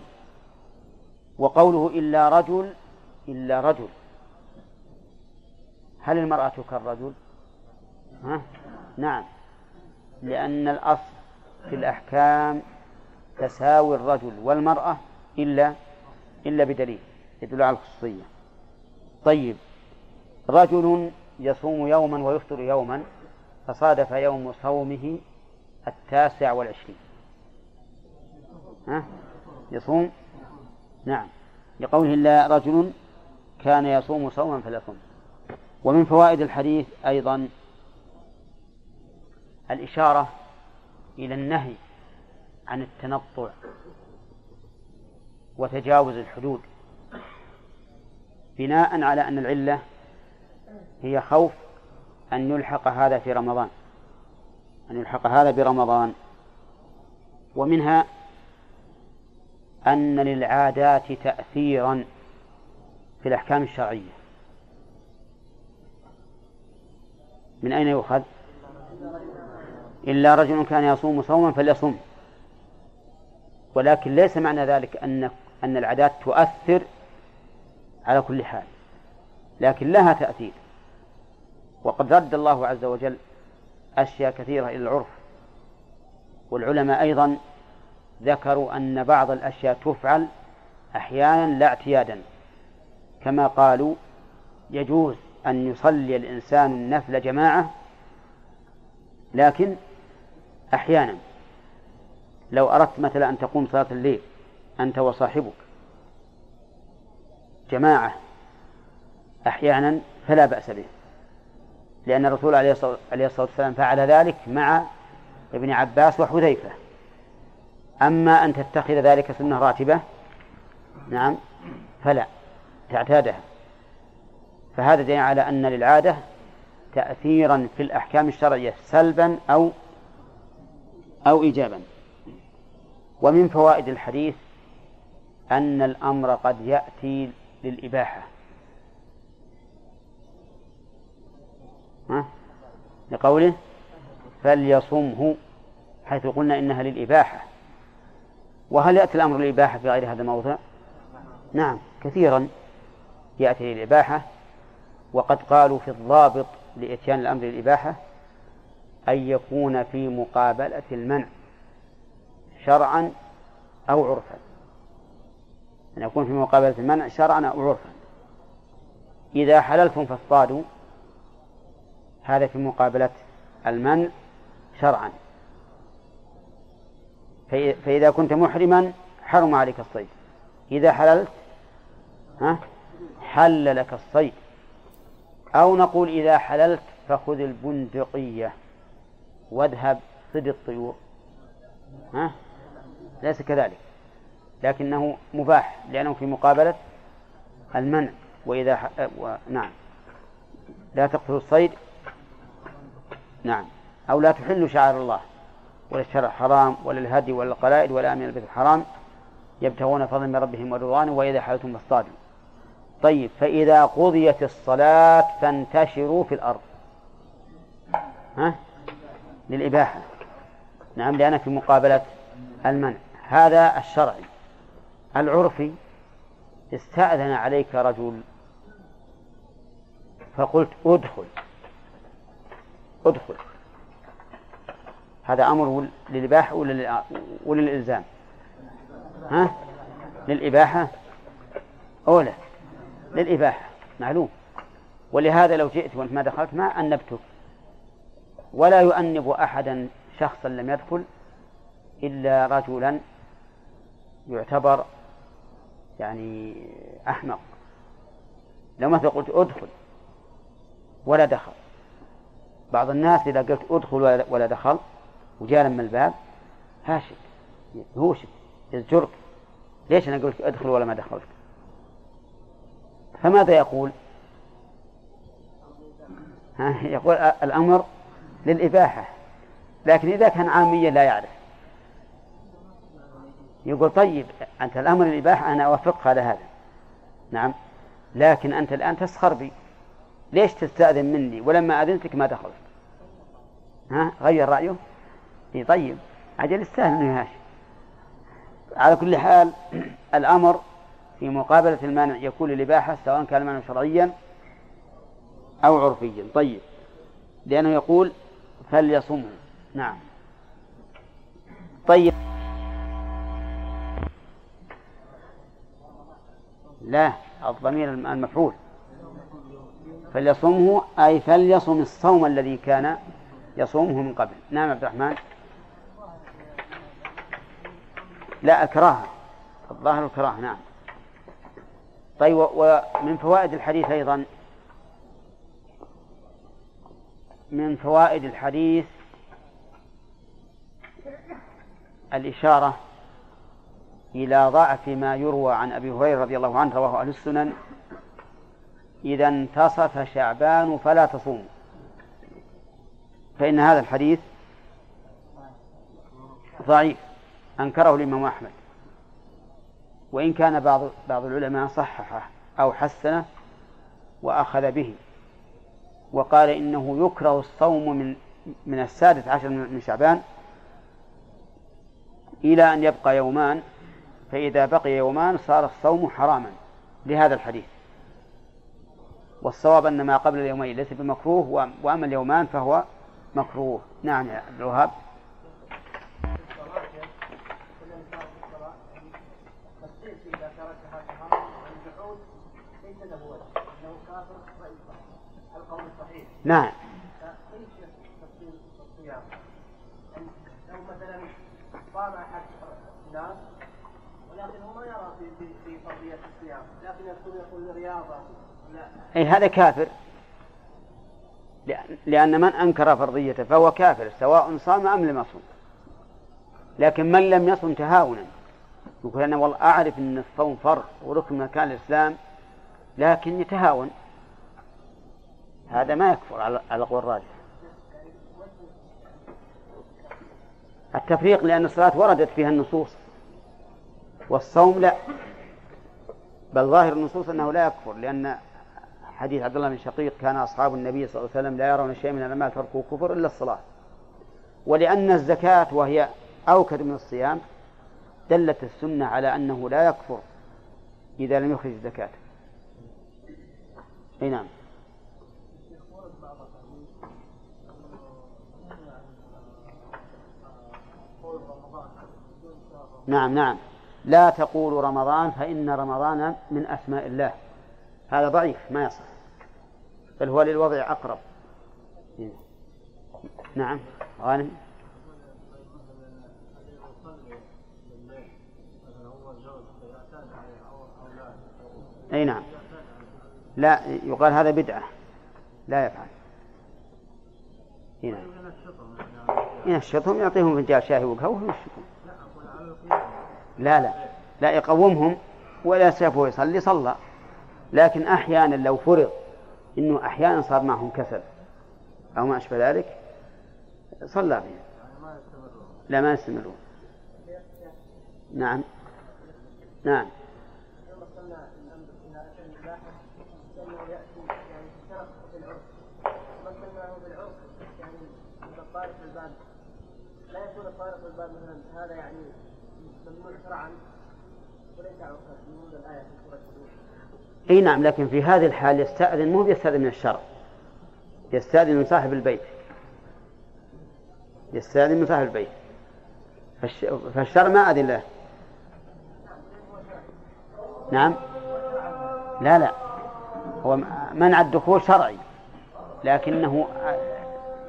وقوله إلا رجل إلا رجل. هل المرأة كالرجل؟ ها؟ نعم. لأن الأصل في الأحكام تساوي الرجل والمرأة إلا إلا بدليل يدل على الخصوصية. طيب. رجل يصوم يوما ويفطر يوما فصادف يوم صومه التاسع والعشرين. ها؟ يصوم؟ نعم. لقوله إلا رجل كان يصوم صوما فليصوم. ومن فوائد الحديث أيضا الإشارة إلى النهي عن التنطع وتجاوز الحدود بناء على أن العلة هي خوف أن يلحق هذا في رمضان أن يلحق هذا برمضان. ومنها أن للعادات تأثيرا في الأحكام الشرعية. من أين يؤخذ؟ إلا رجل كان يصوم صوما فليصوم ولكن ليس معنى ذلك أن أن العادات تؤثر على كل حال. لكن لها تأثير. وقد رد الله عز وجل أشياء كثيرة إلى العرف. والعلماء أيضا ذكروا أن بعض الأشياء تفعل أحيانا لا اعتيادا. كما قالوا يجوز أن يصلي الإنسان النفل جماعة لكن أحيانا لو أردت مثلا أن تقوم صلاة الليل أنت وصاحبك جماعة أحيانا فلا بأس به لأن الرسول عليه الصلاة والسلام فعل ذلك مع ابن عباس وحذيفة. أما أن تتخذ ذلك سنة راتبة نعم فلا تعتادها. فهذا دليل على أن للعادة تأثيرا في الأحكام الشرعية سلبا أو أو إيجابا ومن فوائد الحديث أن الأمر قد يأتي للإباحة ها؟ لقوله فليصمه حيث قلنا إنها للإباحة وهل يأتي الأمر للإباحة في غير هذا الموضع؟ نعم كثيرا يأتي للإباحة وقد قالوا في الضابط لإتيان الأمر للإباحة أن يكون في مقابلة المنع شرعا أو عرفا. أن يكون في مقابلة المنع شرعا أو عرفا. إذا حللتم فاصطادوا هذا في مقابلة المنع شرعا. فإذا كنت محرما حرم عليك الصيد. إذا حللت ها حل لك الصيد. أو نقول إذا حللت فخذ البندقية واذهب صد الطيور. ها؟ ليس كذلك. لكنه مباح لأنه في مقابلة المنع. وإذا ح... و... نعم. لا تقتلوا الصيد. نعم. أو لا تحلوا شعائر الله. ولا الشرع حرام ولا الهدي ولا القلائد ولا من البيت الحرام. يبتغون فضلا من ربهم ورضوانه وإذا حلتم فاصطادوا. طيب فإذا قضيت الصلاة فانتشروا في الأرض. ها؟ للإباحة. نعم لأن في مقابلة المنع. هذا الشرعي. العرفي استأذن عليك رجل فقلت ادخل. ادخل. هذا أمر للإباحة ولا ولا للإلزام؟ ها؟ للإباحة أولى للإباحة. معلوم. ولهذا لو جئت وأنت ما دخلت ما أنبتك. ولا يؤنب أحدا شخصا لم يدخل إلا رجلا يعتبر يعني أحمق. لو مثلا قلت ادخل ولا دخل. بعض الناس إذا قلت ادخل ولا دخل وجاء من الباب هاشد يهوشك يزجرك. ليش أنا قلت ادخل ولا ما دخلت؟ فماذا يقول؟ ها يقول الأمر للإباحة لكن إذا كان عاميا لا يعرف. يقول طيب أنت الأمر للإباحة أنا أوافقك على هذا. نعم. لكن أنت الآن تسخر بي. ليش تستأذن مني؟ ولما أذنتك ما دخلت. ها غير رأيه؟ إيه طيب أجل السهل يهاش. على كل حال الأمر في مقابلة المانع يكون للإباحة سواء كان المانع شرعيا أو عرفيا. طيب. لأنه يقول فليصمه. نعم. طيب. لا الضمير المفعول. فليصمه أي فليصم الصوم الذي كان يصومه من قبل. نعم عبد الرحمن. لا الكراهة الظاهر الكراهة نعم. طيب ومن فوائد الحديث أيضا. من فوائد الحديث الإشارة إلى ضعف ما يروى عن أبي هريرة رضي الله عنه رواه أهل السنن. إذا انتصف شعبان فلا تصوموا فإن هذا الحديث ضعيف. أنكره الإمام أحمد. وإن كان بعض بعض العلماء صححه أو حسنه وأخذ به وقال إنه يكره الصوم من من السادس عشر من شعبان إلى أن يبقى يومان فإذا بقي يومان صار الصوم حراما لهذا الحديث. والصواب أن ما قبل اليومين ليس بمكروه وأما اليومان فهو مكروه. نعم يا عبد الوهاب. نعم. لو مثلا احد ما يرى في في فرضيه الصيام لكن يقول رياضه اي هذا كافر. لأن من أنكر فرضيته فهو كافر سواء صام أم لم يصم. لكن من لم يصم تهاونا. يقول أنا والله أعرف أن الصوم فرض وركن من أركان الإسلام لكن يتهاون هذا ما يكفر على القول الراجح التفريق لأن الصلاة وردت فيها النصوص. والصوم لا. بل ظاهر النصوص أنه لا يكفر لأن حديث عبد الله بن شقيق كان أصحاب النبي صلى الله عليه وسلم لا يرون شيئا من الأعمال تركوا كفر إلا الصلاة. ولأن الزكاة وهي أوكد من الصيام دلت السنة على أنه لا يكفر إذا لم يخرج الزكاة. أي نعم ورد بعض الحديث قول رمضان بدون شهر نعم نعم. لا تقولوا رمضان فإن رمضان من أسماء الله. هذا ضعيف ما يصح. بل هو للوضع أقرب. نعم غانم. أي نعم. لا يقال هذا بدعة. لا يفعل. هنا ينشطهم يعطيهم فنجان شاي وقهوة وينشطهم لا لا. لا يقومهم ولا سيفه يصلي صلى. لكن أحيانا لو فرض أنه أحيانا صار معهم كسل أو ما أشبه ذلك صلى بهم. لا ما يستمرون. نعم. نعم. لا هذا يعني إي نعم لكن في هذه الحال يستأذن مو يستأذن من الشرع يستأذن من صاحب البيت. يستأذن من صاحب البيت. فالش... فالشرع ما أذن له. نعم؟ لا لا. هو منع الدخول شرعي. لكنه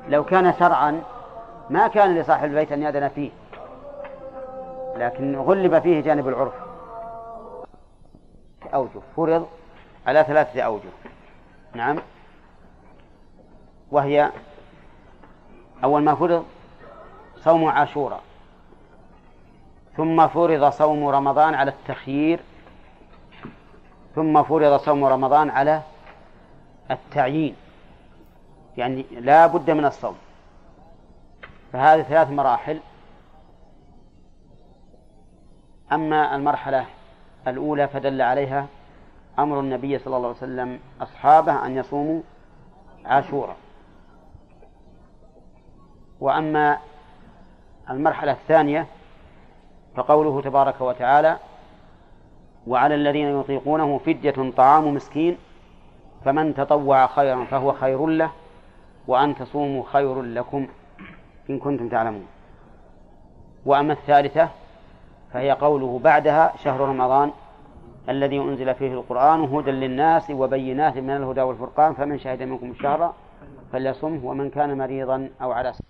لو كان شرعا ما كان لصاحب البيت أن يأذن فيه. لكن غلب فيه جانب العرف. أوجه. فرض على ثلاثة أوجه. نعم. وهي أول ما فرض صوم عاشوراء. ثم فرض صوم رمضان على التخيير. ثم فرض صوم رمضان على التعيين. يعني لا بد من الصوم. فهذه ثلاث مراحل. أما المرحلة الأولى فدل عليها أمر النبي صلى الله عليه وسلم أصحابه أن يصوموا عاشوراء وأما المرحلة الثانية فقوله تبارك وتعالى وعلى الذين يطيقونه فدية طعام مسكين فمن تطوع خيرا فهو خير له وأن تصوموا خير لكم إن كنتم تعلمون. وأما الثالثة فهي قوله بعدها شهر رمضان الذي أنزل فيه القرآن هدى للناس وبينات من الهدى والفرقان فمن شهد منكم الشهر فليصمه ومن كان مريضا أو على سفر.